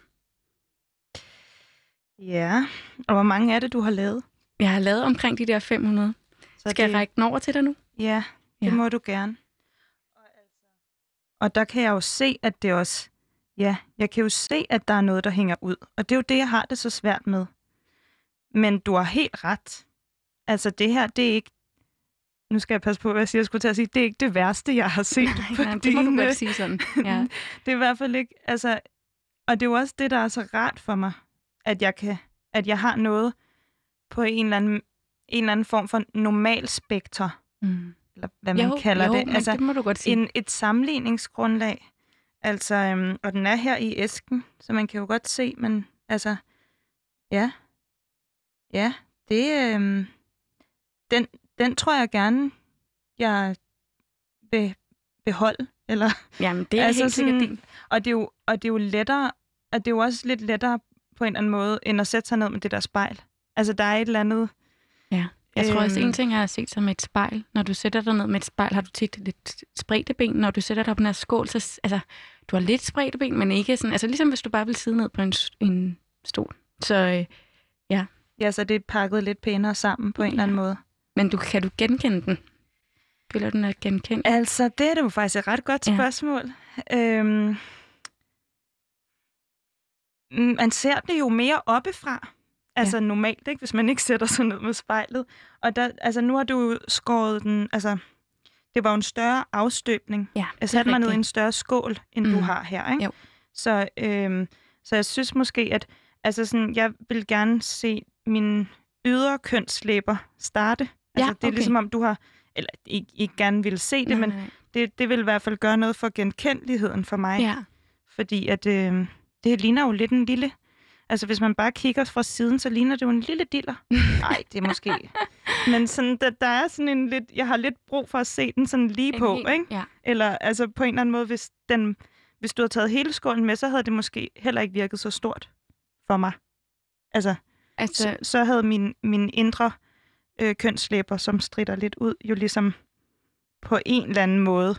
Speaker 1: Ja, og hvor mange er det, du har lavet?
Speaker 2: Jeg har lavet omkring de der 500.
Speaker 1: Så
Speaker 2: Skal
Speaker 1: det,
Speaker 2: jeg række den over til dig nu?
Speaker 1: Ja, det
Speaker 2: Ja.
Speaker 1: må du gerne. Og der kan jeg jo se, at det også... Ja, jeg kan jo se, at der er noget, der hænger ud. Og det er jo det, jeg har det så svært med. Men du har helt ret. Altså, det her, det er ikke... Nu skal jeg passe på, hvad jeg siger. Jeg skulle til at sige, det er ikke det værste, jeg har set på
Speaker 2: Nej, det må du
Speaker 1: dine-
Speaker 2: godt sige sådan. Ja.
Speaker 1: det er i hvert fald ikke, altså, og det er jo også det, der er så rart for mig, at jeg kan, at jeg har noget på en eller anden, en eller anden form for normal spekter,
Speaker 2: Mm.
Speaker 1: eller hvad man
Speaker 2: jo,
Speaker 1: kalder
Speaker 2: jo,
Speaker 1: det. Altså,
Speaker 2: det må du godt sige.
Speaker 1: en, et sammenligningsgrundlag. Altså, øhm, og den er her i æsken, så man kan jo godt se, men altså, ja, ja, det, øhm, den, den tror jeg gerne, jeg vil beholde, eller
Speaker 2: Jamen, det er
Speaker 1: altså
Speaker 2: helt sikkert
Speaker 1: sådan-
Speaker 2: din.
Speaker 1: og det, er jo, og det er jo lettere, og det er jo også lidt lettere på en eller anden måde, end at sætte sig ned med det der spejl. Altså, der er et eller andet...
Speaker 2: Jeg tror også,
Speaker 1: Øhm.
Speaker 2: en ting er at se som et spejl. Når du sætter dig ned med et spejl, har du tit lidt spredte ben. Når du sætter dig på den skål, så altså, du har lidt spredte ben, men ikke sådan... Altså, ligesom hvis du bare vil sidde ned på en, en stol. Så, øh,
Speaker 1: Ja, så det er pakket lidt pænere sammen på en eller anden måde.
Speaker 2: Men du, kan du genkende den? Føler du den er genkendt?
Speaker 1: Altså, det er det jo faktisk et ret godt
Speaker 2: Ja.
Speaker 1: spørgsmål. Øhm, mm, man ser det jo mere oppefra. Altså ja. normalt, ikke? hvis man ikke sætter sig ned med spejlet. Og der, altså, nu har du skåret den... Altså, det var jo en større afstøbning.
Speaker 2: Ja,
Speaker 1: Jeg
Speaker 2: er
Speaker 1: satte mig ned i en større skål, end mm. du har her. Ikke?
Speaker 2: Jo.
Speaker 1: Så, øhm, så jeg synes måske, at altså sådan, jeg vil gerne se mine ydre kønslæber starte. Altså,
Speaker 2: Ja,
Speaker 1: det er
Speaker 2: okay.
Speaker 1: ligesom om, du har... Eller ikke, ikke gerne vil se det,
Speaker 2: Nej,
Speaker 1: men
Speaker 2: nej,
Speaker 1: det, det vil i hvert fald gøre noget for genkendeligheden for mig.
Speaker 2: Ja,
Speaker 1: Fordi at øh, det ligner jo lidt en lille... Altså, hvis man bare kigger fra siden, så ligner det jo en lille diller. Nej, det er måske... Men sådan, der, der er sådan en lidt... Jeg har lidt brug for at se den sådan lige
Speaker 2: En
Speaker 1: på,
Speaker 2: helt-
Speaker 1: ikke?
Speaker 2: Ja.
Speaker 1: Eller altså på en eller anden måde, hvis, den, hvis du havde taget hele skålen med, så havde det måske heller ikke virket så stort for mig. Altså,
Speaker 2: Altså,
Speaker 1: så, så havde min, min indre øh, kønslæber, som strider lidt ud, jo ligesom på en eller anden måde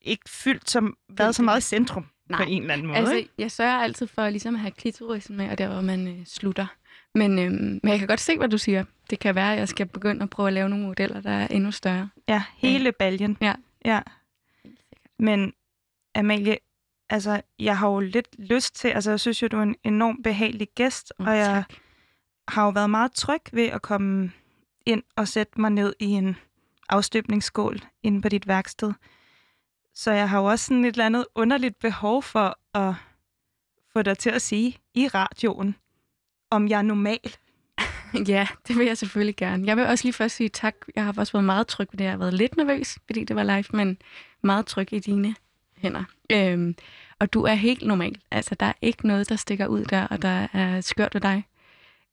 Speaker 1: ikke fyldt som, været så meget i centrum
Speaker 2: Nej,
Speaker 1: på en eller anden måde.
Speaker 2: altså,
Speaker 1: ikke?
Speaker 2: jeg sørger altid for ligesom at have klitorisen med, og der hvor man øh, slutter. Men, øh, men jeg kan godt se, hvad du siger. Det kan være, at jeg skal begynde at prøve at lave nogle modeller, der er endnu større.
Speaker 1: Ja, hele baljen.
Speaker 2: Ja.
Speaker 1: ja. Men Amalie, altså, jeg har jo lidt lyst til, altså, jeg synes jo, du er en enormt behagelig gæst,
Speaker 2: Åh,
Speaker 1: og jeg
Speaker 2: tak.
Speaker 1: har jo været meget tryg ved at komme ind og sætte mig ned i en afstøbningsskål inde på dit værksted. Så jeg har jo også sådan et eller andet underligt behov for at få dig til at sige i radioen, om jeg er normal.
Speaker 2: Ja, det vil jeg selvfølgelig gerne. Jeg vil også lige først sige tak. Jeg har også været meget tryg ved det. Jeg har været lidt nervøs, fordi det var live, men meget tryg i dine hænder. Øhm, og du er helt normal. Altså, der er ikke noget, der stikker ud der, og der er skørt ved dig.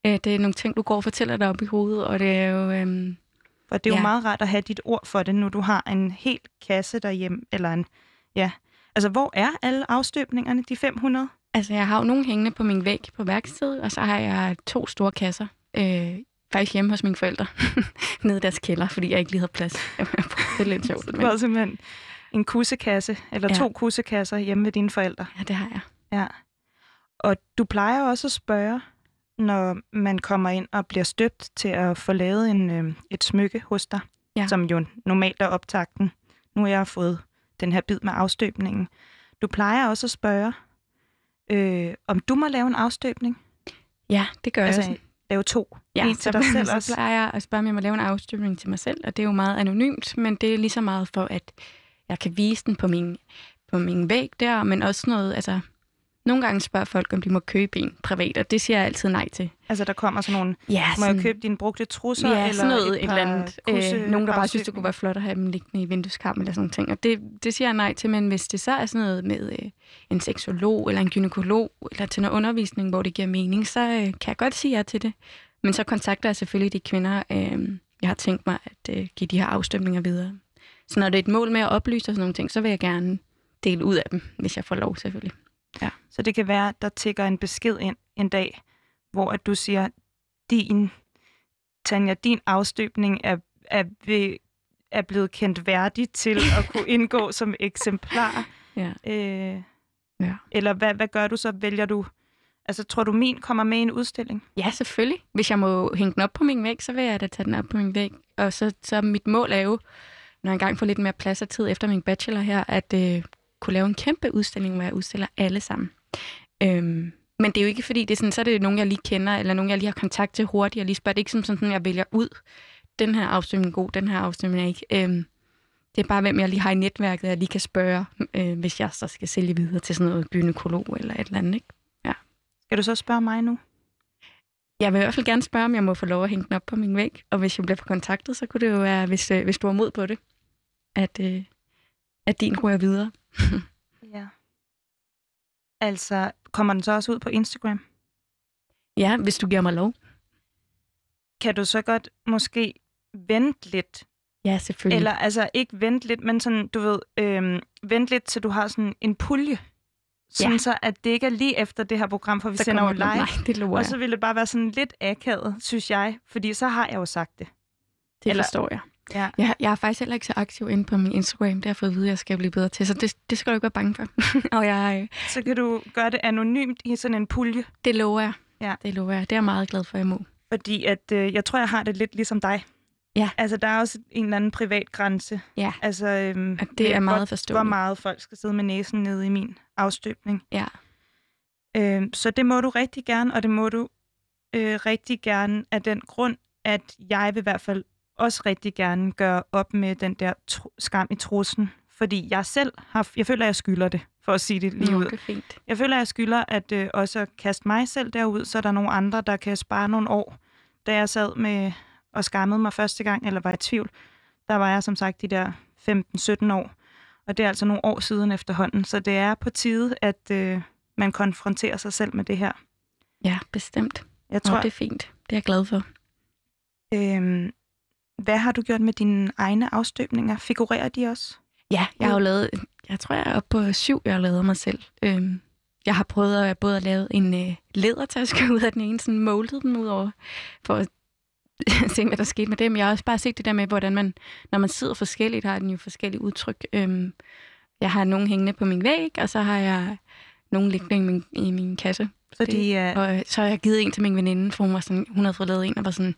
Speaker 2: Øh, det er nogle ting, du går og fortæller dig op i hovedet, og det er jo... Øhm,
Speaker 1: For det er jo
Speaker 2: Ja.
Speaker 1: meget rart at have dit ord for det, når du har en hel kasse derhjemme, eller en, ja. Altså, hvor er alle afstøbningerne, de 500?
Speaker 2: altså, jeg har jo nogle hængende på min væg på værkstedet, og så har jeg to store kasser. Øh, faktisk hjemme hos mine forældre, nede i deres kælder, fordi jeg ikke lige havde plads. det er lidt sjovt. Men,
Speaker 1: har simpelthen en kussekasse, eller
Speaker 2: Ja.
Speaker 1: to kussekasser hjemme ved dine forældre.
Speaker 2: ja, det har jeg.
Speaker 1: Ja. Og du plejer også at spørge, når man kommer ind og bliver støbt til at få lavet en, øh, et smykke hos dig,
Speaker 2: Ja.
Speaker 1: som jo normalt er optakten. Nu har jeg fået den her bid med afstøbningen. Du plejer også at spørge, øh, om du må lave en afstøbning.
Speaker 2: Ja, det gør jeg
Speaker 1: Altså,
Speaker 2: også.
Speaker 1: lave to.
Speaker 2: Ja,
Speaker 1: en til dig selv
Speaker 2: så
Speaker 1: også.
Speaker 2: plejer jeg at spørge, om jeg må lave en afstøbning til mig selv, og det er jo meget anonymt, men det er lige så meget for, at jeg kan vise den på min, på min væg der, men også noget, altså, nogle gange spørger folk, om de må købe en privat, og det siger jeg altid nej til.
Speaker 1: Altså, der kommer sådan nogle,
Speaker 2: Ja,
Speaker 1: må jeg købe dine brugte trusser?
Speaker 2: ja,
Speaker 1: eller
Speaker 2: sådan noget, et,
Speaker 1: et
Speaker 2: eller andet. Øh, nogen, der bare synes, det kunne være flot at have dem liggende i vindueskarmen eller sådan ting. Og det, det siger jeg nej til, men hvis det så er sådan noget med øh, en seksolog eller en gynekolog, eller til noget undervisning, hvor det giver mening, så øh, kan jeg godt sige ja til det. Men så kontakter jeg selvfølgelig de kvinder, øh, jeg har tænkt mig at øh, give de her afstemninger videre. Så når det er et mål med at oplyse og sådan nogle ting, så vil jeg gerne dele ud af dem, hvis jeg får lov selvfølgelig.
Speaker 1: Så det kan være, at der tigger en besked ind en dag, hvor at du siger, din, Tanja, din afstøbning er, er, ved, er blevet kendt værdig til at kunne indgå som eksemplar.
Speaker 2: Ja.
Speaker 1: Øh,
Speaker 2: Ja.
Speaker 1: Eller hvad, hvad gør du så? Vælger du... Altså, tror du, min kommer med i en udstilling?
Speaker 2: Ja, selvfølgelig. Hvis jeg må hænge den op på min væg, så vil jeg da tage den op på min væg. Og så, så mit mål er jo, når jeg engang får lidt mere plads og tid efter min bachelor her, at øh, kunne lave en kæmpe udstilling, hvor jeg udstiller alle sammen. Øhm, men det er jo ikke fordi, det er sådan, så er det nogen, jeg lige kender, eller nogen, jeg lige har kontakt til hurtigt, og lige spørger. Det er ikke som sådan, jeg vælger ud. Den her afstemning er god, den her afstemning er ikke. Øhm, det er bare, hvem jeg lige har i netværket, jeg lige kan spørge, øh, hvis jeg så skal sælge videre til sådan noget gynekolog eller et eller andet. Ikke?
Speaker 1: Skal du så spørge mig nu?
Speaker 2: Jeg vil i hvert fald gerne spørge, om jeg må få lov at hænge den op på min væg. Og hvis jeg bliver kontaktet, så kunne det jo være, hvis, øh, hvis du har mod på det, at, øh, at din ryger videre.
Speaker 1: Ja. Altså, kommer den så også ud på Instagram?
Speaker 2: Ja, hvis du giver mig lov.
Speaker 1: Kan du så godt måske vente lidt?
Speaker 2: Ja, selvfølgelig.
Speaker 1: Eller altså ikke vente lidt, men sådan, du ved, øhm, vente lidt, til du har sådan en pulje. Sådan
Speaker 2: Ja.
Speaker 1: så, at det ikke er lige efter det her program, for vi
Speaker 2: så
Speaker 1: sender jo live.
Speaker 2: Nej, det lover
Speaker 1: Og så vil det bare være sådan lidt akavet, synes jeg. Fordi så har jeg jo sagt det.
Speaker 2: Det
Speaker 1: eller-
Speaker 2: forstår jeg.
Speaker 1: Ja.
Speaker 2: jeg. Jeg er faktisk heller ikke så aktiv inde på min Instagram. Det har jeg fået at vide, at jeg skal blive bedre til. Så det, det skal du ikke være bange for. og jeg, øh,
Speaker 1: Så kan du gøre det anonymt i sådan en pulje.
Speaker 2: det lover jeg.
Speaker 1: Ja.
Speaker 2: Det lover jeg. Det er jeg meget glad for, at jeg må.
Speaker 1: Fordi at, øh, jeg tror, jeg har det lidt ligesom dig.
Speaker 2: Ja.
Speaker 1: Altså, der er også en eller anden privat grænse.
Speaker 2: Ja.
Speaker 1: Altså, øhm,
Speaker 2: det er meget forståeligt.
Speaker 1: hvor meget folk skal sidde med næsen nede i min afstøbning.
Speaker 2: Ja.
Speaker 1: Øhm, så det må du rigtig gerne, og det må du øh, rigtig gerne af den grund, at jeg vil i hvert fald også rigtig gerne gøre op med den der tro- skam i trussen. Fordi jeg selv har, jeg føler, at jeg skylder det, for at sige det lige
Speaker 2: Nå,
Speaker 1: ud.
Speaker 2: det er fint.
Speaker 1: Jeg føler, at jeg skylder at øh, også kaste mig selv derud, så er der nogle andre, der kan spare nogle år. Da jeg sad med og skammede mig første gang, eller var i tvivl, der var jeg som sagt de der 15-17 år. Og det er altså nogle år siden efterhånden. Så det er på tide, at øh, man konfronterer sig selv med det her.
Speaker 2: Ja, bestemt.
Speaker 1: Jeg
Speaker 2: Tror,
Speaker 1: tror,
Speaker 2: det er fint. Det er jeg glad for.
Speaker 1: øh, hvad har du gjort med dine egne afstøbninger? Figurerer de også?
Speaker 2: Ja, jeg har jo lavet, jeg tror, jeg er oppe på syv, jeg har lavet mig selv. Øhm, jeg har prøvet at både at lave en øh, lædertaske ud af den ene, sådan moldet den ud over, for at se, hvad der skete med dem. Jeg har også bare set det der med, hvordan man, når man sidder forskelligt, har den jo forskellige udtryk. Øhm, jeg har nogle hængende på min væg, og så har jeg nogle liggende i min, i min kasse.
Speaker 1: Så de er,
Speaker 2: Og så har jeg givet en til min veninde, for hun, var sådan, hun havde fået lavet en, og var sådan,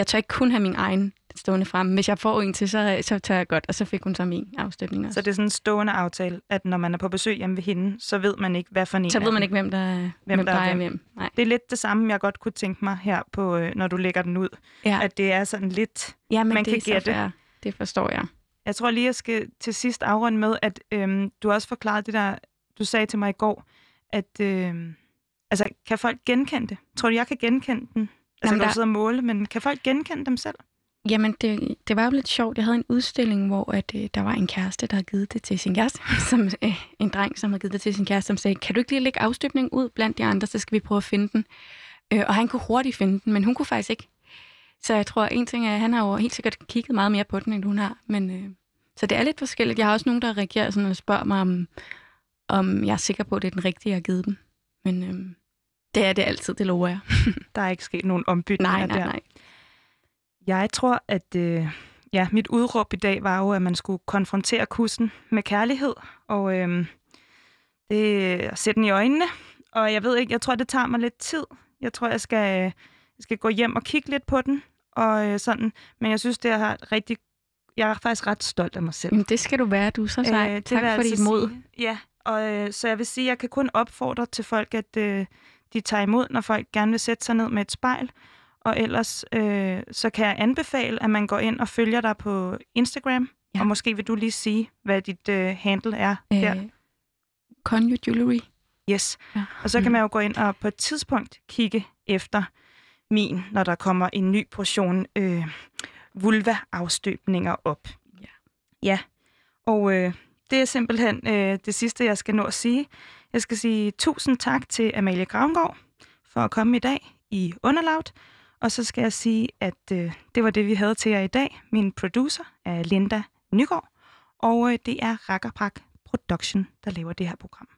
Speaker 2: jeg tør ikke kun have min egen stående frem. Hvis jeg får en til, så, så tør jeg godt. Og så fik hun så min afstøbning også.
Speaker 1: så det er sådan en stående aftale, at når man er på besøg hjemme ved hende, så ved man ikke, hvad for en
Speaker 2: Så ved man ikke, hvem der, hvem
Speaker 1: Hvem der er hvem.
Speaker 2: Nej.
Speaker 1: Det er lidt det samme, jeg godt kunne tænke mig her, på, øh, når du lægger den ud.
Speaker 2: Ja.
Speaker 1: At det er sådan lidt...
Speaker 2: ja, men
Speaker 1: man
Speaker 2: det
Speaker 1: kan gætte.
Speaker 2: fair. Det forstår jeg.
Speaker 1: Jeg tror lige, jeg skal til sidst afrunde med, at øhm, du også forklarede det der, du sagde til mig i går, at øhm, altså, kan folk genkende det? Tror du, jeg kan genkende den? Altså,
Speaker 2: Jamen,
Speaker 1: du
Speaker 2: der-
Speaker 1: sidder og måle, men kan folk genkende dem selv?
Speaker 2: Jamen, det, det var jo lidt sjovt. Jeg havde en udstilling, hvor at, øh, der var en kæreste, der havde givet det til sin kæreste. Som, øh, en dreng, som havde givet det til sin kæreste, som sagde, kan du ikke lige lægge afstøbning ud blandt de andre, så skal vi prøve at finde den. Øh, og han kunne hurtigt finde den, men hun kunne faktisk ikke. Så jeg tror, en ting er, at han har jo helt sikkert kigget meget mere på den, end hun har. Men, øh, så det er lidt forskelligt. Jeg har også nogen, der reagerer sådan og spørger mig, om, om jeg er sikker på, at det er den rigtige, jeg har givet dem. Men øh, det er det altid, det lover jeg.
Speaker 1: Der er ikke sket nogen ombytninger
Speaker 2: Nej, nej,
Speaker 1: der.
Speaker 2: nej.
Speaker 1: Jeg tror, at øh, ja, mit udråb i dag var jo, at man skulle konfrontere kussen med kærlighed, og øh, det sætte den i øjnene. Og jeg ved ikke, jeg tror, det tager mig lidt tid. Jeg tror, jeg skal, jeg skal gå hjem og kigge lidt på den, og øh, sådan. Men jeg synes, det er rigtig... Jeg er faktisk ret stolt af mig selv.
Speaker 2: Jamen, det skal du være. Du er så sej.
Speaker 1: det
Speaker 2: tak for
Speaker 1: altså
Speaker 2: dit mod.
Speaker 1: Sige. Ja, og øh, så jeg vil sige, at jeg kan kun opfordre til folk, at øh, de tager imod, når folk gerne vil sætte sig ned med et spejl. Og ellers øh, så kan jeg anbefale, at man går ind og følger dig på Instagram.
Speaker 2: Ja.
Speaker 1: Og måske vil du lige sige, hvad dit øh, handle er øh. der.
Speaker 2: Conyo Jewelry.
Speaker 1: Yes.
Speaker 2: Ja.
Speaker 1: Og så kan
Speaker 2: Mm.
Speaker 1: man jo gå ind og på et tidspunkt kigge efter min, når der kommer en ny portion øh, vulva-afstøbninger op.
Speaker 2: Ja.
Speaker 1: Ja, og øh, det er simpelthen øh, det sidste, jeg skal nå at sige. Jeg skal sige tusind tak til Amalie Gravengård for at komme i dag i Underlaut. Og så skal jeg sige, at øh, det var det, vi havde til jer i dag. Min producer er Linda Nygaard, og øh, det er Rakkerpak Production, der laver det her program.